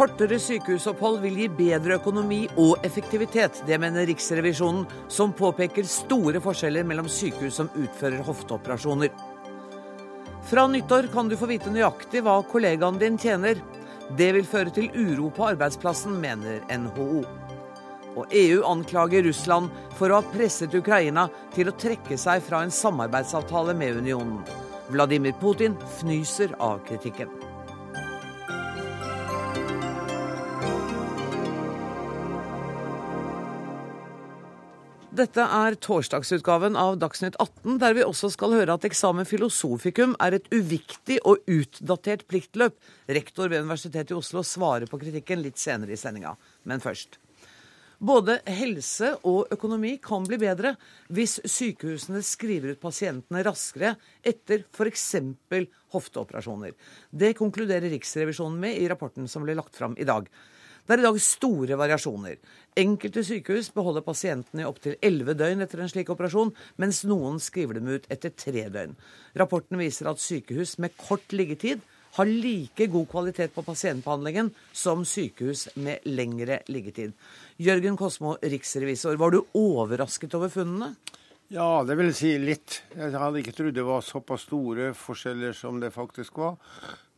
Kortere sykehusopphold vil gi bedre økonomi og effektivitet. Det mener Riksrevisjonen, som påpeker store forskjeller mellom sykehus som utfører hofteoperasjoner. Fra nyttår kan du få vite nøyaktig hva kollegaen din tjener. Det vil føre til uro på arbeidsplassen, mener NHO. Og EU anklager Russland for å ha presset Ukraina til å trekke seg fra en samarbeidsavtale med unionen. Vladimir Putin fnyser av kritikken. Dette er torsdagsutgaven av Dagsnytt 18, der vi også skal høre at eksamen filosofikum er et uviktig og utdatert pliktløp. Rektor ved Universitetet i Oslo svarer på kritikken litt senere i sendinga. Men først. Både helse og økonomi kan bli bedre hvis sykehusene skriver ut pasientene raskere etter f.eks. hofteoperasjoner. Det konkluderer Riksrevisjonen med i rapporten som ble lagt fram i dag. Det er i dag store variasjoner. Enkelte sykehus beholder pasientene i opptil elleve døgn etter en slik operasjon, mens noen skriver dem ut etter tre døgn. Rapporten viser at sykehus med kort liggetid har like god kvalitet på pasientbehandlingen som sykehus med lengre liggetid. Jørgen Kosmo, riksrevisor, var du overrasket over funnene? Ja, det vil si litt. Jeg hadde ikke trodd det var såpass store forskjeller som det faktisk var.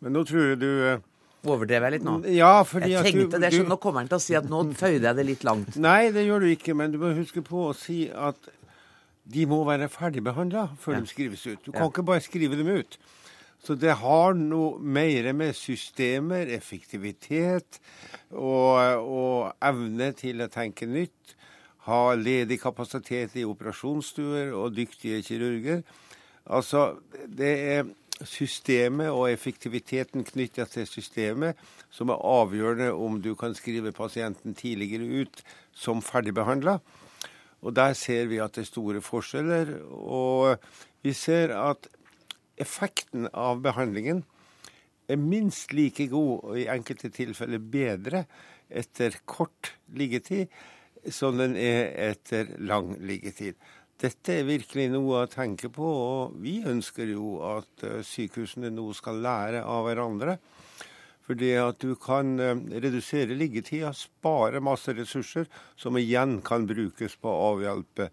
Men nå tror jeg du eh, Overdrev jeg litt nå? Ja, fordi jeg tenkte du, det, så du, Nå kommer han til å si at nå føyde jeg det litt langt. Nei, det gjør du ikke, men du må huske på å si at de må være ferdigbehandla før Ja. de skrives ut. Du Ja. kan ikke bare skrive dem ut. Så det har noe mer med systemer, effektivitet og, og evne til å tenke nytt. Ha ledig kapasitet i operasjonsstuer og dyktige kirurger. Altså, det er systemet og effektiviteten knyttet til systemet som er avgjørende om du kan skrive pasienten tidligere ut som ferdigbehandla. Og der ser vi at det er store forskjeller. Og vi ser at effekten av behandlingen er minst like god, og i enkelte tilfeller bedre, etter kort liggetid som den er etter lang liggetid. Dette er virkelig noe å tenke på, og vi ønsker jo at eh, sykehusene nå skal lære av hverandre. Fordi at du kan eh, redusere liggetida, spare masse ressurser, som igjen kan brukes på å avhjelpe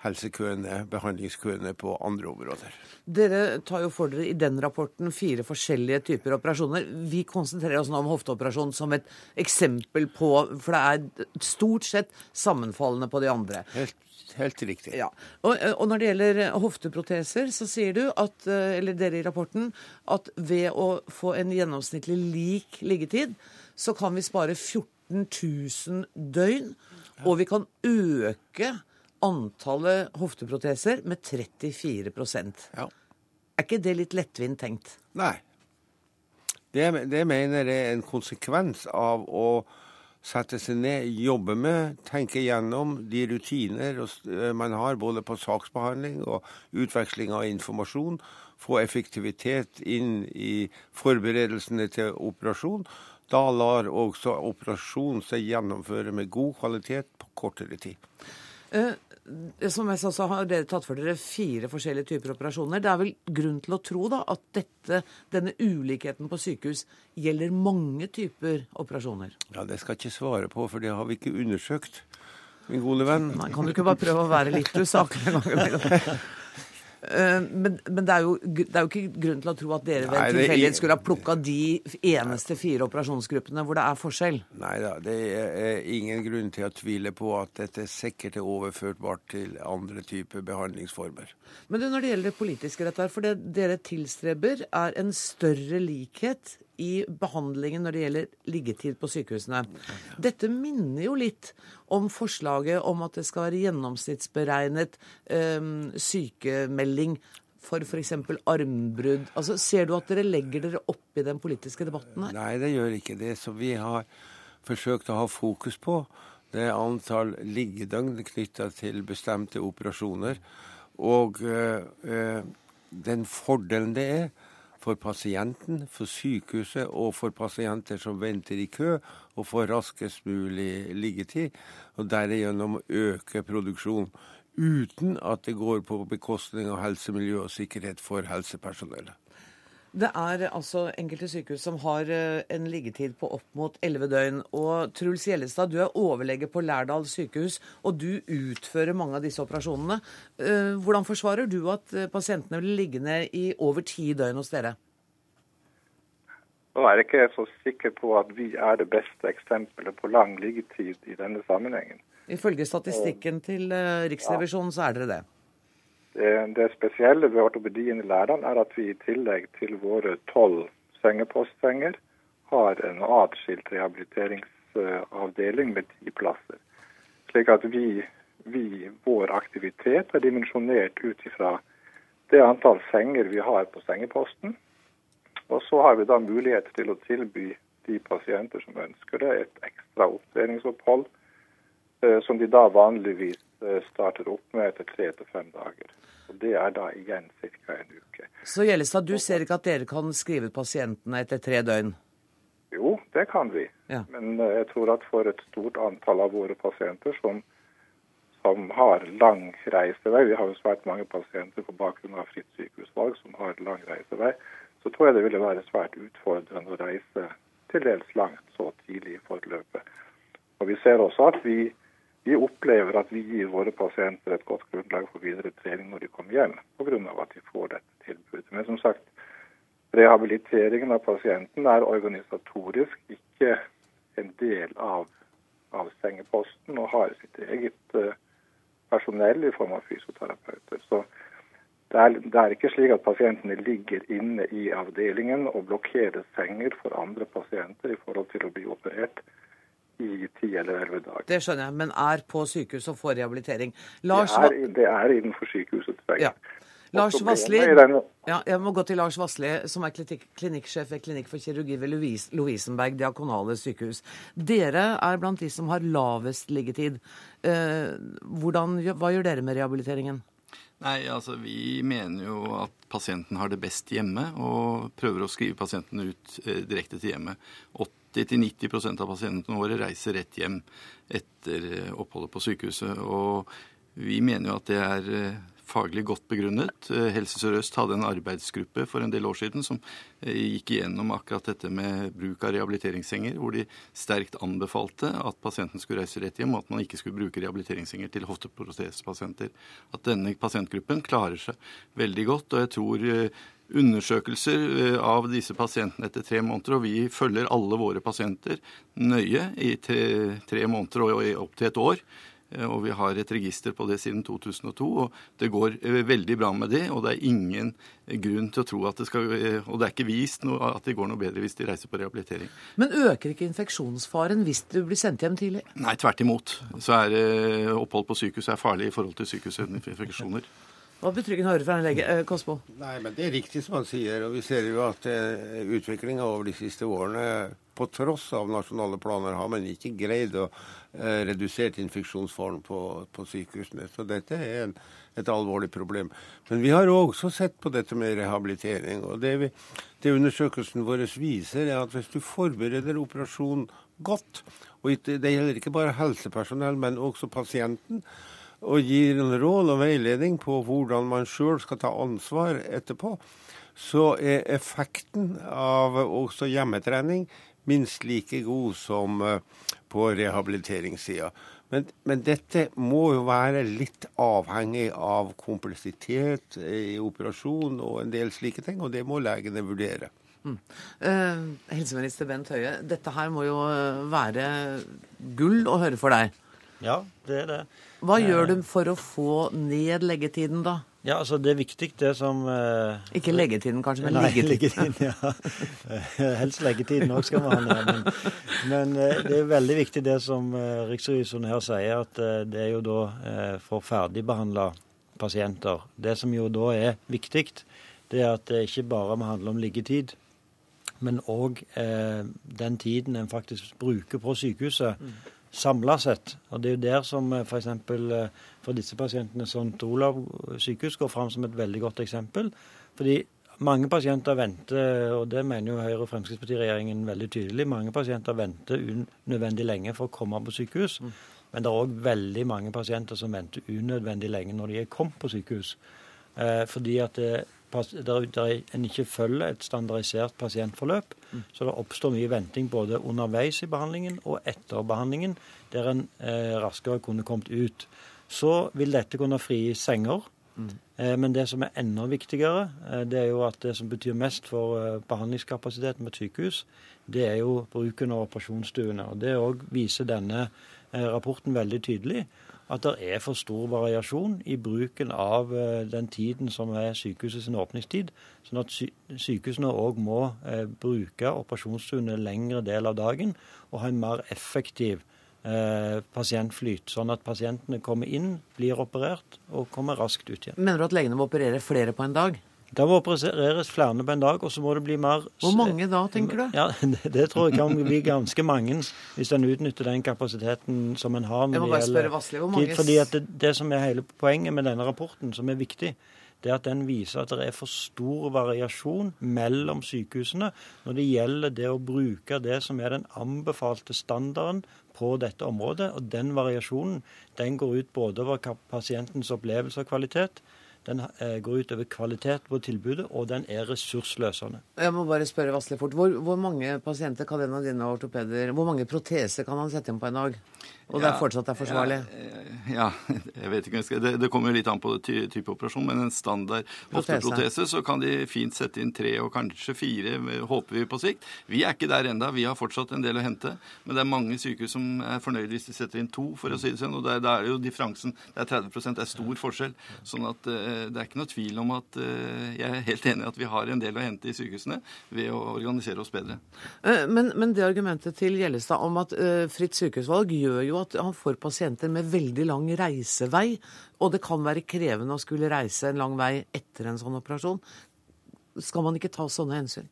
helsekøene, behandlingskøene på andre områder. Dere tar jo for dere i den rapporten fire forskjellige typer operasjoner. Vi konsentrerer oss nå om hofteoperasjon som et eksempel på For det er stort sett sammenfallende på de andre. Helt, helt riktig. Ja. Og, og når det gjelder hofteproteser, så sier du at, eller dere i rapporten, at ved å få en gjennomsnittlig lik liggetid, så kan vi spare 14 000 døgn, og vi kan øke antallet hofteproteser med 34 Ja. Er ikke det litt lettvint tenkt? Nei. Det, det mener jeg er en konsekvens av å sette seg ned, jobbe med, tenke gjennom de rutiner eh, man har både på saksbehandling og utveksling av informasjon. Få effektivitet inn i forberedelsene til operasjon. Da lar også operasjon seg gjennomføre med god kvalitet på kortere tid. Eh, som jeg sa, så har dere tatt for dere fire forskjellige typer operasjoner. Det er vel grunn til å tro da, at dette, denne ulikheten på sykehus gjelder mange typer operasjoner? Ja, Det skal jeg ikke svare på, for det har vi ikke undersøkt, min gode venn. Nei, Kan du ikke bare prøve å være litt usaklig en gang imellom? Eh, Men, men det, er jo, det er jo ikke grunn til å tro at dere ved Nei, er tilfeldighet skulle ha plukka de eneste fire operasjonsgruppene hvor det er forskjell. Nei da, det er ingen grunn til å tvile på at dette sikkert er overførbart til andre typer behandlingsformer. Men du, når det gjelder det politiske, dette her, for det dere tilstreber, er en større likhet i behandlingen når det gjelder liggetid på sykehusene. Dette minner jo litt om forslaget om at det skal være gjennomsnittsberegnet eh, sykemelding for f.eks. armbrudd. Altså, ser du at dere legger dere opp i den politiske debatten her? Nei, det gjør ikke det. Så vi har forsøkt å ha fokus på det er antall liggedøgn knytta til bestemte operasjoner. Og eh, eh, den fordelen det er for pasienten, for sykehuset og for pasienter som venter i kø, og for raskest mulig liggetid, og derigjennom øke produksjonen. uten at det går på bekostning av helse, miljø og sikkerhet for helsepersonellet. Det er altså enkelte sykehus som har eh, en liggetid på opp mot 11 døgn. Og Truls Gjellestad, du er overlege på Lærdal sykehus, og du utfører mange av disse operasjonene. Eh, hvordan forsvarer du at eh, pasientene blir liggende i over ti døgn hos dere? Nå er jeg ikke så sikker på at vi er det beste eksempelet på lang liggetid i denne sammenhengen. Ifølge statistikken til Riksrevisjonen så er dere det. Det, det spesielle ved ortopedien i Lærdal er at vi i tillegg til våre tolv sengepostsenger har en atskilt rehabiliteringsavdeling med ti plasser. Slik at vi, vi, vår aktivitet er dimensjonert ut ifra det antall senger vi har på sengeposten. Og så har vi da mulighet til å tilby de pasienter som ønsker det, et ekstra opptreningsopphold, eh, som de da vanligvis Eh, starter opp med etter tre til fem dager. Og Det er da igjen ca. en uke. Så Gjellestad, du ser ikke at dere kan skrive ut pasientene etter tre døgn? Jo, det kan vi. Ja. Men eh, jeg tror at for et stort antall av våre pasienter som, som har lang reisevei, vi har jo svært mange pasienter på bakgrunn av fritt sykehusvalg som har lang reisevei, så tror jeg det ville være svært utfordrende å reise til dels langt så tidlig i forløpet. Og Vi ser også at vi vi opplever at vi gir våre pasienter et godt grunnlag for videre trening når de kommer hjem, pga. at de får dette tilbudet. Men som sagt, rehabiliteringen av pasienten er organisatorisk ikke en del av, av sengeposten og har sitt eget uh, personell i form av fysioterapeuter. Så det er, det er, ikke slik at pasientene ligger inne i avdelingen og blokkerer senger for andre pasienter i forhold til å bli operert i ti eller elleve dager. Det skjønner jeg, men er på sykehus og får rehabilitering. Lars, det, er, det er innenfor sykehusets vegger. Ja. Lars Vassli, ja, jeg må gå til Lars Vassli, som er klinikksjef ved Klinikk for kirurgi ved Lovisenberg diakonale sykehus. Dere er blant de som har lavest liggetid. Eh, hvordan, hva gjør dere med rehabiliteringen? Nei, altså Vi mener jo at pasienten har det best hjemme, og prøver å skrive pasienten ut eh, direkte til hjemmet. 80-90% av pasientene våre reiser rett hjem etter eh, oppholdet på sykehuset. Og vi mener jo at det er eh, faglig godt begrunnet. Eh, Helse Sør-Øst hadde en arbeidsgruppe for en del år siden som gikk igjennom akkurat dette med bruk av rehabiliteringssenger, hvor de sterkt anbefalte at pasienten skulle reise rett hjem, og at man ikke skulle bruke rehabiliteringssenger til hofteprotesepasienter. At denne pasientgruppen klarer seg veldig godt. og jeg tror undersøkelser eh, av disse pasientene etter tre måneder, og vi følger alle våre pasienter nøye i tre måneder og opp til et år. Eh, og vi har et register på det siden 2002, og det går eh, veldig bra med det. Og det er ingen grunn til å tro at det skal Og det er ikke vist noe, at det går noe bedre hvis de reiser på rehabilitering. Men øker ikke infeksjonsfaren hvis du blir sendt hjem tidlig? Nei, tvert imot. Så er opphold på sykehus er farlig i forhold til sykehusinfeksjoner. Hva betryggende å høre fra en lege. Eh, Kosmo? Nei, men Det er riktig som han sier. og Vi ser jo at eh, utviklinga over de siste årene, på tross av nasjonale planer, har man ikke greid å eh, redusere infeksjonsfaren på, på, sykehusene. Så dette er en, et alvorlig problem. Men vi har også sett på dette med rehabilitering. og Det, vi, det undersøkelsen vår viser, er at hvis du forbereder operasjonen godt, og det gjelder ikke bare helsepersonell, men også pasienten, og gir en råd og veiledning på hvordan man sjøl skal ta ansvar etterpå, så er effekten av også hjemmetrening minst like god som eh, på rehabiliteringssida. Men, men, dette må jo være litt avhengig av kompleksitet i operasjon og en del slike ting, og det må legene vurdere. Mm. Eh, helseminister Bent Høie, dette her må jo være gull å høre for deg? Ja, det er det. Hva gjør du for å få ned leggetiden, da? Ja, altså Det er viktig, det som eh, Ikke leggetiden, kanskje, men nei, liggetiden. ja. Helst leggetiden òg skal man ha. Men, men eh, det er veldig viktig det som eh, riksrevisoren her sier, at uh, det er jo da for ferdigbehandla pasienter. Det som jo da er viktig, det er at det ikke bare må handle om liggetid, men òg den tiden en faktisk bruker på sykehuset. Mm samla sett. Og det er jo der som f.eks. Eh, eh, for disse pasientene St. Olav sykehus går fram som et veldig godt eksempel. Fordi mange pasienter venter, og det mener jo Høyre- og Fremskrittspartiregjeringen veldig tydelig, mange pasienter venter unødvendig lenge for å komme på sykehus. Mm. Men det er òg veldig mange pasienter som venter unødvendig lenge når de er kommet på sykehus. Eh, fordi at det, der, der en ikke følger et standardisert pasientforløp. Mm. Så det oppstår mye venting både underveis i behandlingen og etter behandlingen, der en eh, raskere kunne kommet ut. Så vil dette kunne frigi senger. Mm. Eh, men det som er enda viktigere, eh, det er jo at det som betyr mest for eh, behandlingskapasiteten ved sykehus, det er jo bruken av operasjonsstuene. Og Det òg viser denne rapporten veldig tydelig. At det er for stor variasjon i bruken av den tiden som er sykehusets åpningstid. Sånn at sykehusene òg må bruke operasjonsstuene lengre del av dagen og ha en mer effektiv Eh, pasientflyt, sånn at pasientene kommer inn, blir operert og kommer raskt ut igjen. Mener du at legene må operere flere på en dag? Da må opereres flere på en dag, og så må det bli mer Hvor mange da, tenker du? Ja, Det, det tror jeg kan bli ganske mange, hvis en utnytter den kapasiteten som en har. Jeg må bare spørre Vassli, hvor mange... Fordi at det, det som er hele poenget med denne rapporten, som er viktig, det er at den viser at det er for stor variasjon mellom sykehusene når det gjelder det å bruke det som er den anbefalte standarden på dette området. Og den variasjonen den går ut både over pasientens opplevelse og kvalitet, den eh, går ut over kvalitet på tilbudet, og den er ressursløsende. Jeg må bare spørre Vasle fort. Hvor, hvor, mange pasienter kan en av dine ortopeder Hvor mange proteser kan han sette inn på en dag? Og ja, det er fortsatt er forsvarlig? Ja, ja, jeg vet ikke. Det, det kommer litt an på ty, type operasjon, men en standard hofteprotese så kan de fint sette inn tre og kanskje fire, håper vi på sikt. Vi er ikke der enda, vi har fortsatt en del å hente. Men det er mange sykehus som er fornøyd hvis de setter inn to, for å si det sånn. Og da er det jo differansen det er 30 det er stor forskjell. Sånn at uh, det er ikke noe tvil om at uh, jeg er helt enig i at vi har en del å hente i sykehusene ved å organisere oss bedre. Men, men, det argumentet til Gjellestad om at fritt sykehusvalg gjør jo at han får pasienter med veldig lang reisevei, og det kan være krevende å skulle reise en lang vei etter en sånn operasjon. Skal man ikke ta sånne hensyn?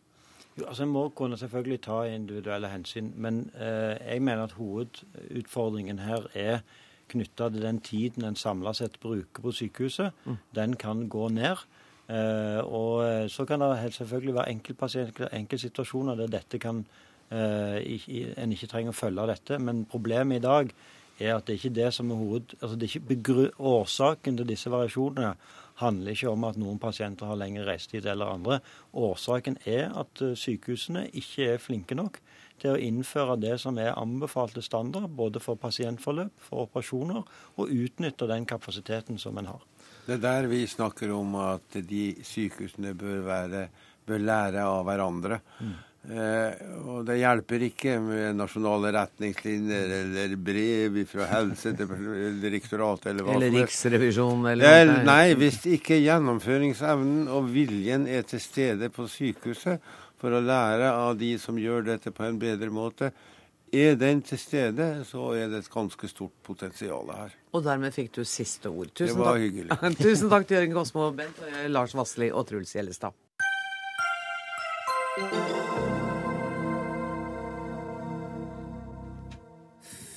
Jo, altså En må kunne selvfølgelig ta individuelle hensyn, men eh, jeg mener at hovedutfordringen her er knytta til den tiden en samla sett bruker på sykehuset. Mm. Den kan gå ned. Eh, og eh, så kan det selvfølgelig være enkeltsituasjoner der dette kan en ikke trenger å følge dette. Men problemet i dag er at det er ikke det som er hoved... Altså det er ikke Årsaken til disse variasjonene handler ikke om at noen pasienter har lengre reisetid eller andre. Årsaken er at eh, sykehusene ikke er flinke nok til å innføre det som er anbefalte standard, både for pasientforløp, for operasjoner, og utnytte den kapasiteten som en har. Det er der vi snakker om at de sykehusene bør, være, bør lære av hverandre. Mm. Eh, og det hjelper ikke med nasjonale retningslinjer eller brev fra Helsedirektoratet eller hva Eller Riksrevisjonen eller noe. Nei, hvis ikke gjennomføringsevnen og viljen er til stede på sykehuset for å lære av de som gjør dette på en bedre måte, er den til stede, så er det et ganske stort potensial her. Og dermed fikk du siste ord. Tusen det var takk. hyggelig. Tusen takk til Jørgen Kosmo, Bent, Lars Vassli og Truls Gjellestad.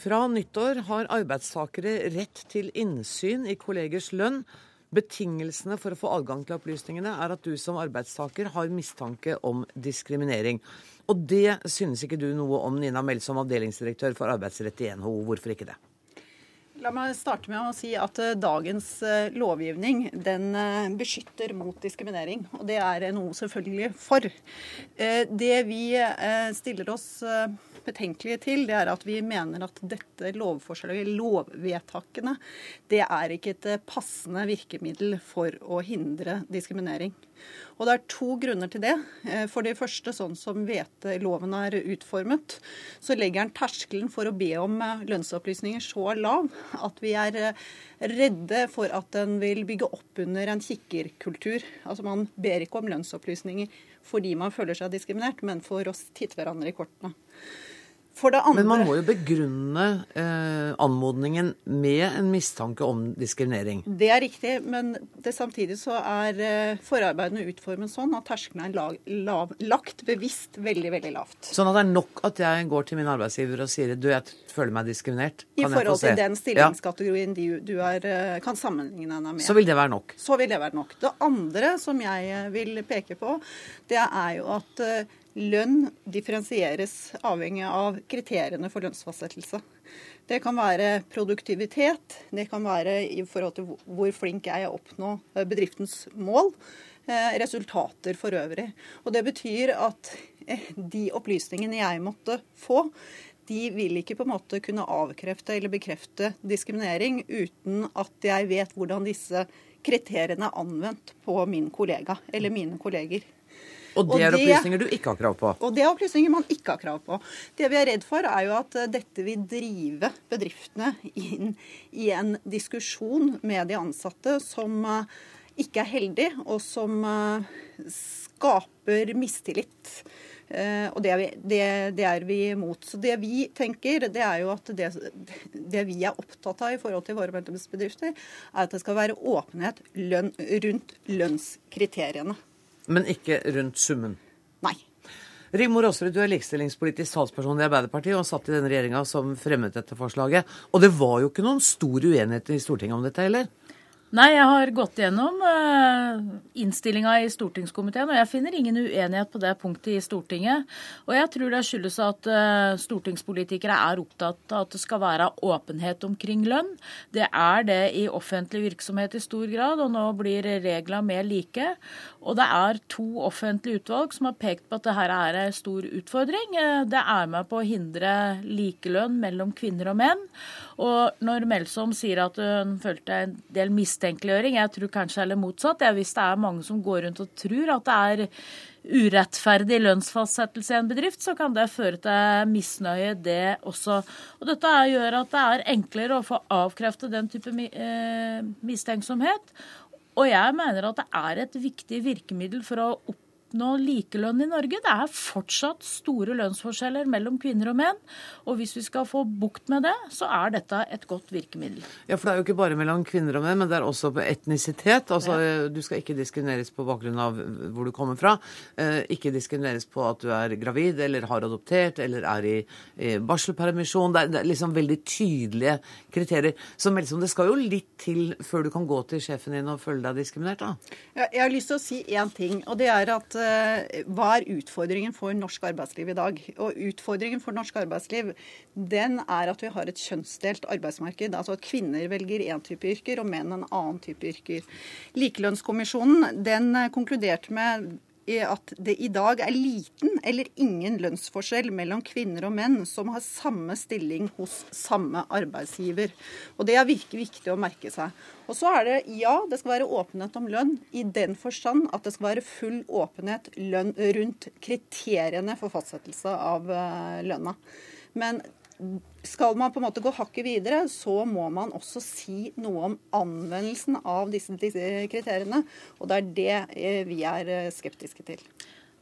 Fra nyttår har arbeidstakere rett til innsyn i kollegers lønn. Betingelsene for å få adgang til opplysningene er at du som arbeidstaker har mistanke om diskriminering. Og det synes ikke du noe om, Nina Meld, som avdelingsdirektør for arbeidsrett i NHO. Hvorfor ikke det? La meg starte med å si at eh, dagens eh, lovgivning den eh, beskytter mot diskriminering. Og det er NHO selvfølgelig for. Det vi stiller oss betenkelige til, det er at vi mener at dette lovforslaget, lovvedtakene, det er ikke et passende virkemiddel for å hindre diskriminering. Og Det er to grunner til det. Eh, for det første, sånn som hveteloven er utformet, så legger den terskelen for å be om eh, lønnsopplysninger så lav at vi er eh, redde for at den vil bygge opp under en kikkerkultur. Altså Man ber ikke om lønnsopplysninger fordi man føler seg diskriminert, men for å titte hverandre i kortene. Men man må jo begrunne eh, anmodningen med en mistanke om diskriminering. Det er riktig, men det, samtidig så er eh, forarbeidene utformet sånn at terskelen er lag, lav, lagt bevisst veldig veldig lavt. Sånn at det er nok at jeg går til min arbeidsgiver og sier du, jeg føler meg diskriminert? Kan I forhold til den stillingskategorien ja. du, er, eh, kan sammenligne deg med. Så vil det være nok? Så vil det være nok. Det andre som jeg eh, vil peke på, det er jo at uh, lønn differensieres avhengig av kriteriene for lønnsfastsettelse. Det kan være produktivitet, det kan være i forhold til hvor flink jeg er å oppnå eh, bedriftens mål. Eh, resultater for øvrig. Og Det betyr at eh, de opplysningene jeg måtte få, de vil ikke på en måte kunne avkrefte eller bekrefte diskriminering uten at jeg vet hvordan disse kriteriene er anvendt på min kollega eller mine kolleger. Og det er opplysninger du ikke har krav på? Og det er opplysninger man ikke har krav på. Det vi er redd for, er jo at eh, dette vil drive bedriftene inn i en diskusjon med de ansatte som eh, ikke er heldig, og som eh, skaper mistillit. og det er, vi, det, det er vi imot. Så det vi tenker, det er jo at det, det, vi er opptatt av i forhold til våre medlemsbedrifter, er at det skal være åpenhet lønn, rundt lønnskriteriene. Men ikke rundt summen? Nei. Rigmor Aasrud, du er likestillingspolitisk talsperson i Arbeiderpartiet og satt i den regjeringa som fremmet dette forslaget. Og det var jo ikke noen stor uenighet i Stortinget om dette heller? Nei, jeg har gått gjennom uh, innstillinga i stortingskomiteen, og jeg finner ingen uenighet på det punktet i Stortinget. Og jeg tror det skyldes at uh, stortingspolitikere er opptatt av at det skal være åpenhet omkring lønn. Det er det i offentlig virksomhet i stor grad, og nå blir regla mer like. Og det er to offentlige utvalg som har pekt på at dette er en stor utfordring. Uh, det er med på å hindre likelønn mellom kvinner og menn. Og når Melsom sier at hun følte en del mistenkeliggjøring, jeg tror kanskje heller motsatt. Jeg, hvis det er mange som går rundt og tror at det er urettferdig lønnsfastsettelse i en bedrift, så kan det føre til misnøye, det også. Og Dette gjør at det er enklere å få avkreftet den type eh, mistenksomhet. Og jeg mener at det er et viktig virkemiddel for å oppnå oppnå likelønn i Norge. Det er fortsatt store lønnsforskjeller mellom kvinner og menn. Og hvis vi skal få bukt med det, så er dette et godt virkemiddel. Ja, for det er jo ikke bare mellom kvinner og menn, men det er også på etnisitet. Altså, ja. Du skal ikke diskrimineres på bakgrunn av hvor du kommer fra. Eh, ikke diskrimineres på at du er gravid eller har adoptert eller er i, barselpermisjon. Det er, det er, liksom veldig tydelige kriterier. Så liksom, det skal jo litt til før du kan gå til sjefen din og føle deg diskriminert, da. Ja, jeg har lyst til å si én ting, og det er at Eh, hva er utfordringen for norsk arbeidsliv i dag? Og Utfordringen for norsk arbeidsliv den er at vi har et kjønnsdelt arbeidsmarked. Altså at kvinner velger én type yrker og menn en annen type yrker. Likelønnskommisjonen den konkluderte med at det i dag er liten eller ingen lønnsforskjell mellom kvinner og menn som har samme stilling hos samme arbeidsgiver. Og Det er virkelig viktig å merke seg. Og så er det, ja, det skal være åpenhet om lønn i den forstand at det skal være full åpenhet rundt kriteriene for fastsettelse av uh, lønna. Men skal man på en måte gå hakket videre, så må man også si noe om anvendelsen av disse, kriteriene. Og det er det eh, vi er eh, skeptiske til.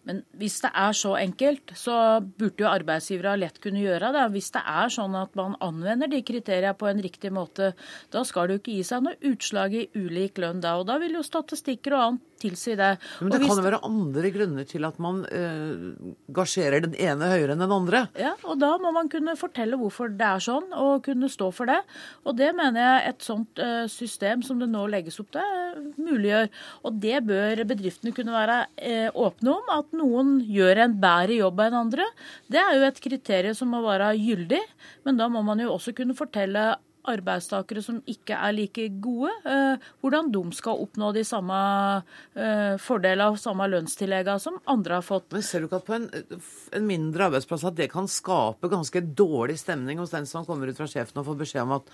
Men hvis det er så enkelt, så burde jo arbeidsgivere lett kunne gjøre det. Hvis det er sånn at man anvender de kriteriene på en riktig måte, da skal det jo ikke gi seg noe utslag i ulik lønn da. Og da vil jo statistikker og annet tilsi det. Men det hvis... kan jo være andre grunner til at man eh, gasjerer den ene høyere enn den andre? Ja, og da må man kunne fortelle hvorfor det er sånn, og kunne stå for det. Og det mener jeg et sånt eh, system som det nå legges opp til, muliggjør. Og det bør bedriftene kunne være eh, åpne om. at noen gjør en bedre jobb enn andre, det er jo et kriterium som må være gyldig. Men da må man jo også kunne fortelle arbeidstakere som ikke er like gode, eh, hvordan de skal oppnå de samme eh, fordelene og samme lønnstilleggene som andre har fått. Men Ser du ikke at på en, en, mindre arbeidsplass at det kan skape ganske dårlig stemning hos den som kommer ut fra sjefen og får beskjed om at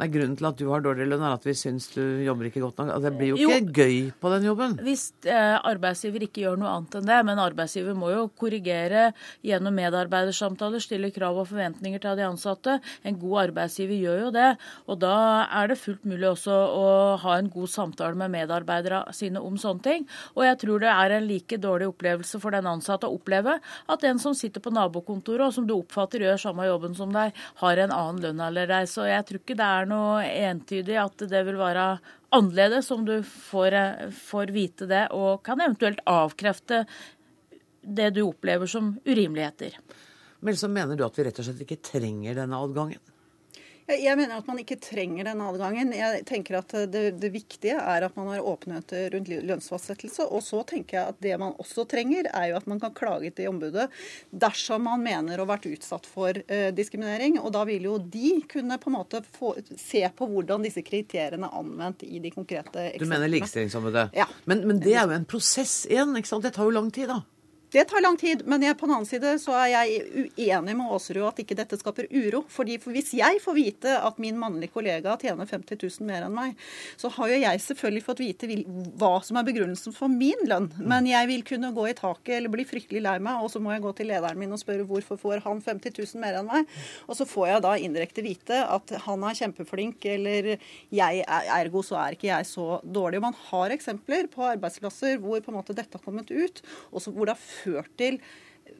nei, grunnen til at du har dårlig lønn, er at vi syns du jobber ikke godt nok? Altså, det blir jo ikke jo, gøy på den jobben. Hvis eh, arbeidsgiver ikke gjør noe annet enn det, men arbeidsgiver må jo korrigere gjennom medarbeidersamtaler, stille krav og forventninger til de ansatte. En god arbeidsgiver gjør jo det. Og da er det fullt mulig også å ha en god samtale med medarbeidere sine om sånne ting. Og jeg tror det er en like dårlig opplevelse for den ansatte å oppleve at en som sitter på nabokontoret, og som du oppfatter gjør samme jobben som deg, har en annen lønn eller deg. Så jeg tror ikke det er noe entydig at det vil være annerledes om du får, får vite det, og kan eventuelt avkrefte det du opplever som urimeligheter. Men så mener du at vi rett og slett ikke trenger denne adgangen? Jeg mener at man ikke trenger den adgangen. Jeg tenker at det, det, viktige er at man har åpenhet rundt lønnsfastsettelse. Og så tenker jeg at det man også trenger, er jo at man kan klage til ombudet dersom man mener å ha vært utsatt for eh, diskriminering. Og da vil jo de kunne på en måte få, se på hvordan disse kriteriene er anvendt i de konkrete eksemplene. Du mener Likestillingsombudet? Ja. Men, men det er jo en prosess igjen. ikke sant? Det tar jo lang tid, da. Det tar lang tid, men jeg, på den annen side så er jeg uenig med Aasrud at ikke dette skaper uro. Fordi for Hvis jeg får vite at min mannlige kollega tjener 50 000 mer enn meg, så har jo jeg selvfølgelig fått vite hva som er begrunnelsen for min lønn. Men jeg vil kunne gå i taket eller bli fryktelig lei meg, og så må jeg gå til lederen min og spørre hvorfor får han 50 000 mer enn meg. Og så får jeg da indirekte vite at han er kjempeflink, eller jeg er, ergo så er ikke jeg så dårlig. Man har eksempler på arbeidsplasser hvor på en måte dette har kommet ut, og hvor det har ført til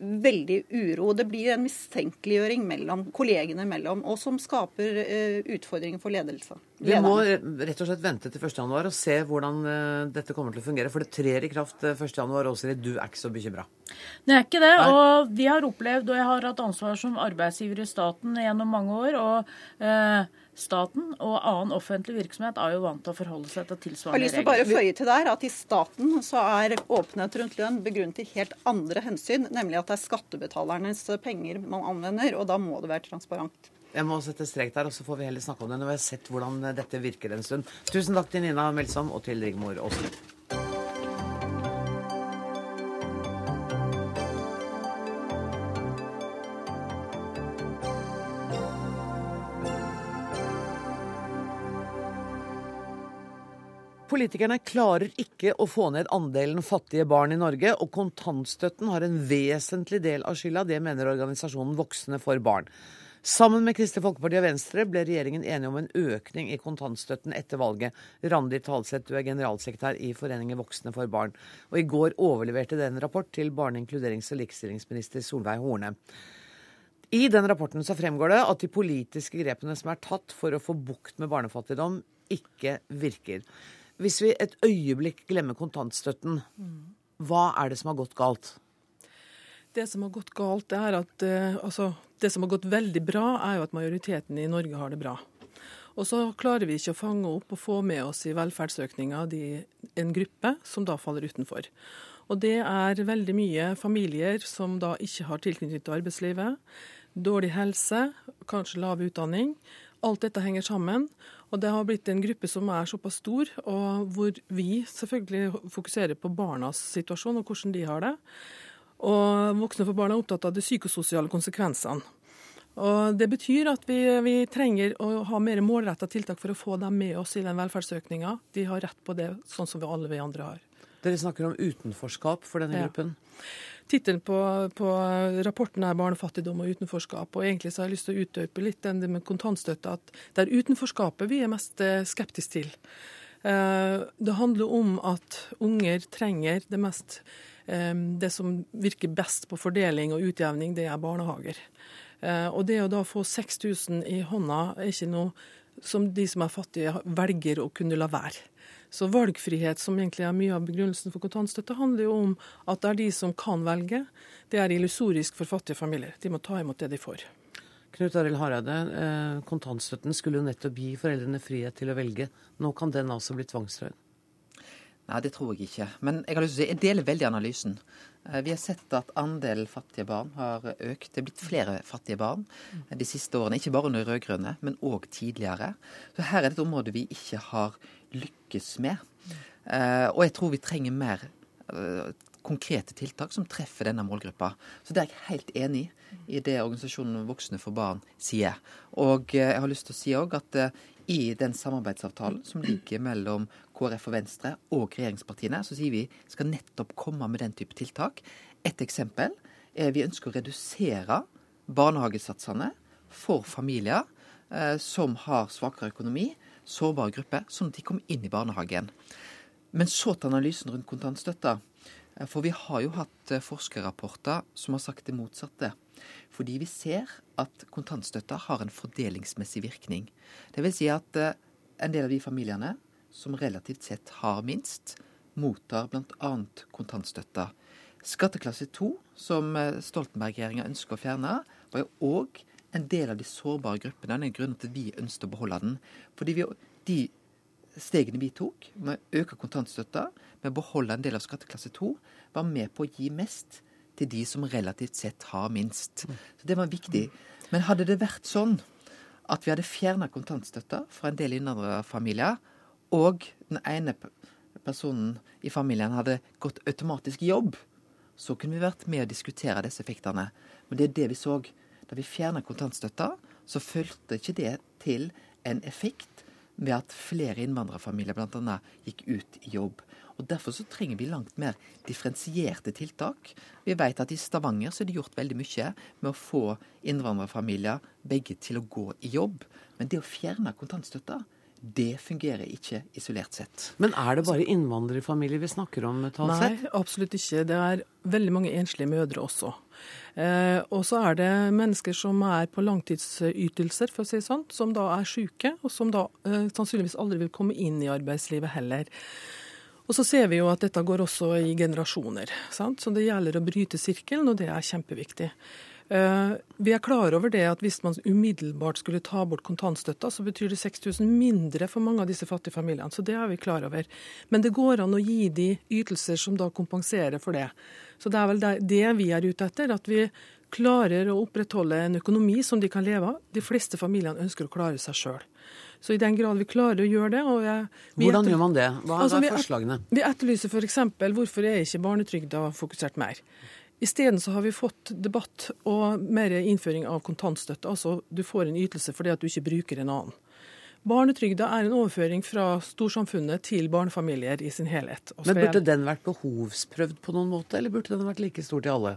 veldig uro. Det blir en mistenkeliggjøring mellom kollegene mellom, og som skaper uh, utfordringer for ledelse. Vi må rett og slett vente til 1.1 og se hvordan uh, dette kommer til å fungere. For det trer i kraft 1.1. Åsrid, du er ikke så bekymra? Det er ikke det. Nei. Og vi har opplevd, og jeg har hatt ansvar som arbeidsgiver i staten gjennom mange år. og uh, Staten og annen offentlig virksomhet er jo vant til å forholde seg til tilsvarende regler. Jeg har lyst til å bare føye til der at I staten så er åpenhet rundt lønn begrunnet i helt andre hensyn, nemlig at det er skattebetalernes penger man anvender, og da må det være transparent. Jeg må sette strek der, og så får vi heller snakke om det når vi har sett hvordan dette virker en stund. Tusen takk til Nina Melsom og til Rigmor Aasrud. Politikerne klarer ikke å få ned andelen fattige barn i Norge, og kontantstøtten har en vesentlig del av skylda. Det mener organisasjonen Voksne for barn. Sammen med Kristelig Folkeparti og Venstre ble regjeringen enige om en økning i kontantstøtten etter valget. Randi Talseth, du er generalsekretær i Foreningen Voksne for barn. Og i går overleverte det en rapport til barne-, inkluderings- og likestillingsminister Solveig Horne. I den rapporten så fremgår det at de politiske grepene som er tatt for å få bukt med barnefattigdom, ikke virker. Hvis vi et øyeblikk glemmer kontantstøtten, hva er det som har gått galt? Det som har gått galt, er at eh, altså, det som har gått veldig bra, er jo at majoriteten i Norge har det bra. Og så klarer vi ikke å fange opp og få med oss i velferdsøkninga en gruppe som da faller utenfor. Og det er veldig mye familier som da ikke har tilknytning til arbeidslivet. Dårlig helse, kanskje lav utdanning. Alt dette henger sammen. Og det har blitt en gruppe som er såpass stor, og hvor vi selvfølgelig fokuserer på barnas situasjon og hvordan de har det. Og Voksne for barn er opptatt av de psykososiale konsekvensene. Og Det betyr at vi, vi trenger å ha mer målretta tiltak for å få dem med oss i den velferdsøkninga. De har rett på det, sånn som vi alle vi andre har. Dere snakker om utenforskap for denne ja. gruppen? Tittelen på, på, rapporten er 'Barnefattigdom og utenforskap'. og Egentlig så har jeg lyst til å utdype litt den med kontantstøtte. At det er utenforskapet vi er mest eh, skeptiske til. Eh, det handler om at unger trenger det mest eh, Det som virker best på fordeling og utjevning, det er barnehager. Og det å da få 6000 i hånda er ikke noe som de som er fattige velger å kunne la være. Så valgfrihet, som egentlig er mye av begrunnelsen for kontantstøtte, handler jo om at det er de som kan velge. Det er illusorisk for fattige familier. De må ta imot det de får. Knut Arild Hareide, eh, kontantstøtten skulle jo nettopp gi foreldrene frihet til å velge. Nå kan den altså bli tvangstrøyd? Nei, det tror jeg ikke. Men jeg har lyst til å si, jeg deler veldig analysen. Eh, vi har sett at andelen fattige barn har økt. Det er blitt flere fattige barn de siste årene. Ikke bare under rød-grønne, men òg tidligere. Så her er det et område vi ikke har lykkes med. Eh, og jeg tror vi trenger mer eh, konkrete tiltak som treffer denne målgruppa. Så det er jeg helt enig i det organisasjonen Voksne for barn sier. Og jeg har lyst til å si òg at i den samarbeidsavtalen som ligger mellom KrF og Venstre og regjeringspartiene, så sier vi skal nettopp komme med den type tiltak. Et eksempel er vi ønsker å redusere barnehagesatsene for familier eh, som har svakere økonomi, sårbare grupper, sånn at de kommer inn i barnehagen. Men så til analysen rundt kontantstøtta. Eh, for vi har jo hatt eh, forskerrapporter som har sagt det motsatte. Fordi vi ser at kontantstøtta har en fordelingsmessig virkning. Det vil si at eh, en del av de familiene som relativt sett har minst, mottar bl.a. kontantstøtta. Skatteklasse 2, som Stoltenberg-regjeringa ønsker å fjerne, var jo òg en del av de sårbare gruppene. Det er grunnen til at vi ønsket å beholde den. Fordi vi, de stegene vi tok med å øke kontantstøtta, med å beholde en del av skatteklasse 2, var med på å gi mest til de som relativt sett har minst. Så Det var viktig. Men hadde det vært sånn at vi hadde fjerna kontantstøtta fra en del innvandrerfamilier, og den ene personen i familien hadde gått automatisk i jobb, så kunne vi vært med å diskutere disse effektene. Men det er det vi så. Da vi fjerna kontantstøtta, så fulgte ikke det til en effekt ved at flere innvandrerfamilier bl.a. gikk ut i jobb. Og Derfor så trenger vi langt mer differensierte tiltak. Vi vet at i Stavanger så er det gjort veldig mye med å få innvandrerfamilier begge til å gå i jobb. Men det å fjerne kontantstøtta, det fungerer ikke isolert sett. Men er det bare innvandrerfamilier vi snakker om? Talsett? Nei, absolutt ikke. Det er veldig mange enslige mødre også. Eh, og så er det mennesker som er på langtidsytelser, for å si det sånn, som da er syke, og som da eh, sannsynligvis aldri vil komme inn i arbeidslivet heller. Og så ser vi jo at dette går også i generasjoner. Sant? Så det gjelder å bryte sirkelen, og det er kjempeviktig. Uh, vi er klar over det at hvis man umiddelbart skulle ta bort kontantstøtta, så betyr det 6000 mindre for mange av disse fattige familiene. Så det er vi klar over. Men det går an å gi de ytelser som da kompenserer for det. Så det er vel det vi er ute etter. At vi klarer å opprettholde en økonomi som de kan leve av. De fleste familiene ønsker å klare seg sjøl. Så i den grad vi klarer å gjøre det jeg, Hvordan gjør man det? Hva er, altså, forslagene? Vi etterlyser f.eks. hvorfor er ikke barnetrygda fokusert mer? Isteden så har vi fått debatt og mer innføring av kontantstøtte. Altså du får en ytelse fordi at du ikke bruker en annen. Barnetrygda er en overføring fra storsamfunnet til barnefamilier i sin helhet. Men Burde den vært behovsprøvd på noen måte, eller burde den vært like stor til alle?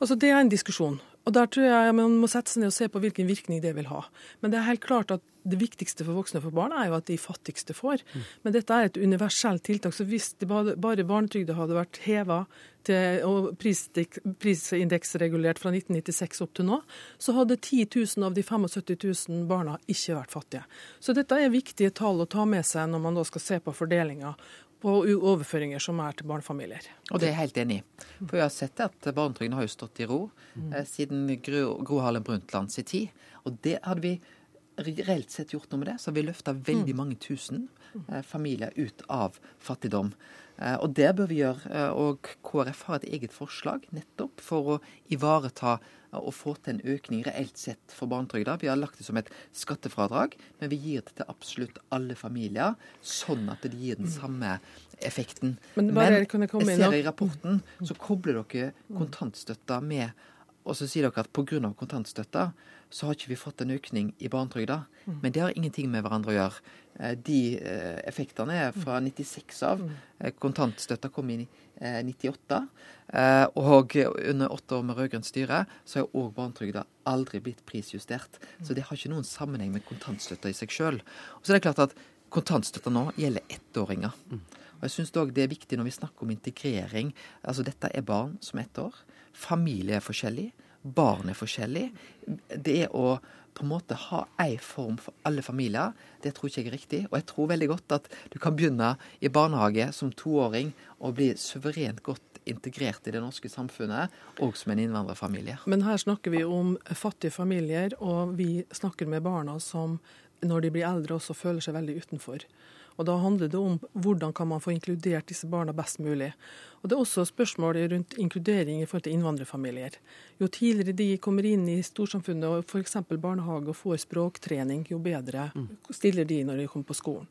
Altså Det er en diskusjon. Og Der tror jeg man må sette seg ned og se på hvilken virkning det vil ha. Men det er helt klart at det viktigste for voksne og for barn er jo at de fattigste får. Mm. Men dette er et universelt tiltak. Så hvis bare barnetrygda hadde vært heva og prisindeksregulert fra 1996 opp til nå, så hadde 10 000 av de 75 000 barna ikke vært fattige. Så dette er viktige tall å ta med seg når man da skal se på fordelinga på overføringer som er til barnefamilier. Og det er jeg helt enig i. For vi har sett at barnetrygden har jo stått i ro mm. siden Gro, Gro Harlem Brundtland sin tid. Og det hadde vi reelt sett gjort noe med det, så har vi løfta veldig mm. mange tusen eh, familier ut av fattigdom. Eh, og det bør vi gjøre. Eh, og KrF har et eget forslag nettopp for å ivareta og få til en økning reelt sett for barnetrygda. Vi har lagt det som et skattefradrag, men vi gir det til absolutt alle familier, sånn at det gir den mm. samme effekten. Men, bare, men jeg, jeg ser i rapporten så kobler dere kontantstøtta med og så sier dere at pga. kontantstøtta så har ikke vi fått en økning i barnetrygda. Mm. Men det har ingenting med hverandre å gjøre. Eh, de eh, effektene er fra 96 av. Mm. Kontantstøtta kom i 98. Eh, og under åtte år med rød-grønt styre så har òg barnetrygda aldri blitt prisjustert. Så det har ikke noen sammenheng med kontantstøtta i seg sjøl. Og så er det klart at kontantstøtta nå gjelder ettåringer. Og jeg syns òg det er viktig når vi snakker om integrering. Altså dette er barn som er ett år. Familie er forskjellig. Barn er forskjellig. Det å på en måte ha ei form for alle familier, det tror ikke jeg er riktig. Og jeg tror veldig godt at du kan begynne i barnehage som toåring og bli suverent godt integrert i det norske samfunnet, og som en innvandrerfamilie. Men her snakker vi om fattige familier, og vi snakker med barna som når de blir eldre også føler seg veldig utenfor. Og Da handler det om hvordan kan man få inkludert disse barna best mulig. Og Det er også spørsmålet rundt inkludering i forhold til innvandrerfamilier. Jo tidligere de kommer inn i storsamfunnet og f.eks. barnehage og får språktrening, jo bedre mm. stiller de når de kommer på skolen.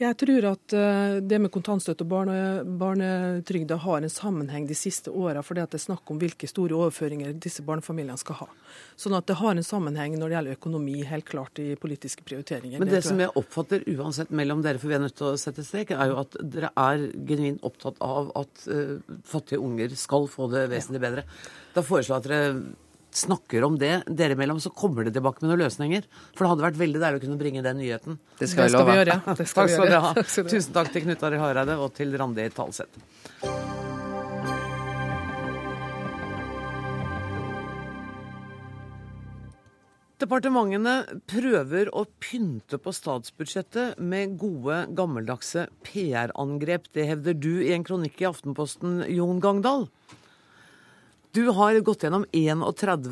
Jeg tror at eh, det med kontantstøtte og barne, barnetrygda har en sammenheng de siste åra, fordi det er snakk om hvilke store overføringer disse barnefamiliene skal ha. Sånn at det har en sammenheng når det gjelder økonomi, helt klart i politiske prioriteringer. Men det, det som jeg oppfatter uansett mellom dere, for vi er nødt til å sette strek, er jo at dere er genuint opptatt av at uh, fattige unger skal få det vesentlig bedre. Da foreslår jeg at dere snakker om det dere imellom, så kommer det tilbake med noen løsninger. For det hadde vært veldig deilig å kunne bringe den nyheten. Det skal, det skal vi gjøre. Det skal takk skal dere ha. Tusen takk til Knut Arild Hareide og til Randi Talseth. Departementene prøver å pynte på statsbudsjettet med gode, gammeldagse PR-angrep. Det hevder du i en kronikk i Aftenposten, Jon Gangdal. Du har gått gjennom 31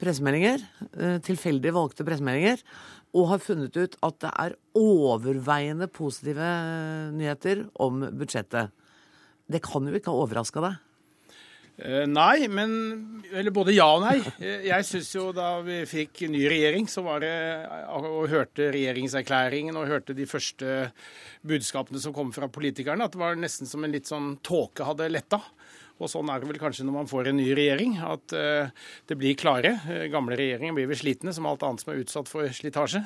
pressemeldinger, eh, tilfeldig valgte pressemeldinger, og har funnet ut at det er overveiende positive nyheter om budsjettet. Det kan jo ikke ha overraska deg? Uh, nei, men Eller både ja og nei. Eh, jeg syns jo da vi fikk ny regjering, så var det Og hørte regjeringserklæringen og hørte de første budskapene som kom fra politikerne, at det var nesten som en litt sånn tåke hadde letta. Og sånn er det vel kanskje når man får en ny regjering, at uh, det blir klare. Uh, gamle regjeringer blir vel slitne, som alt annet som er utsatt for slitasje.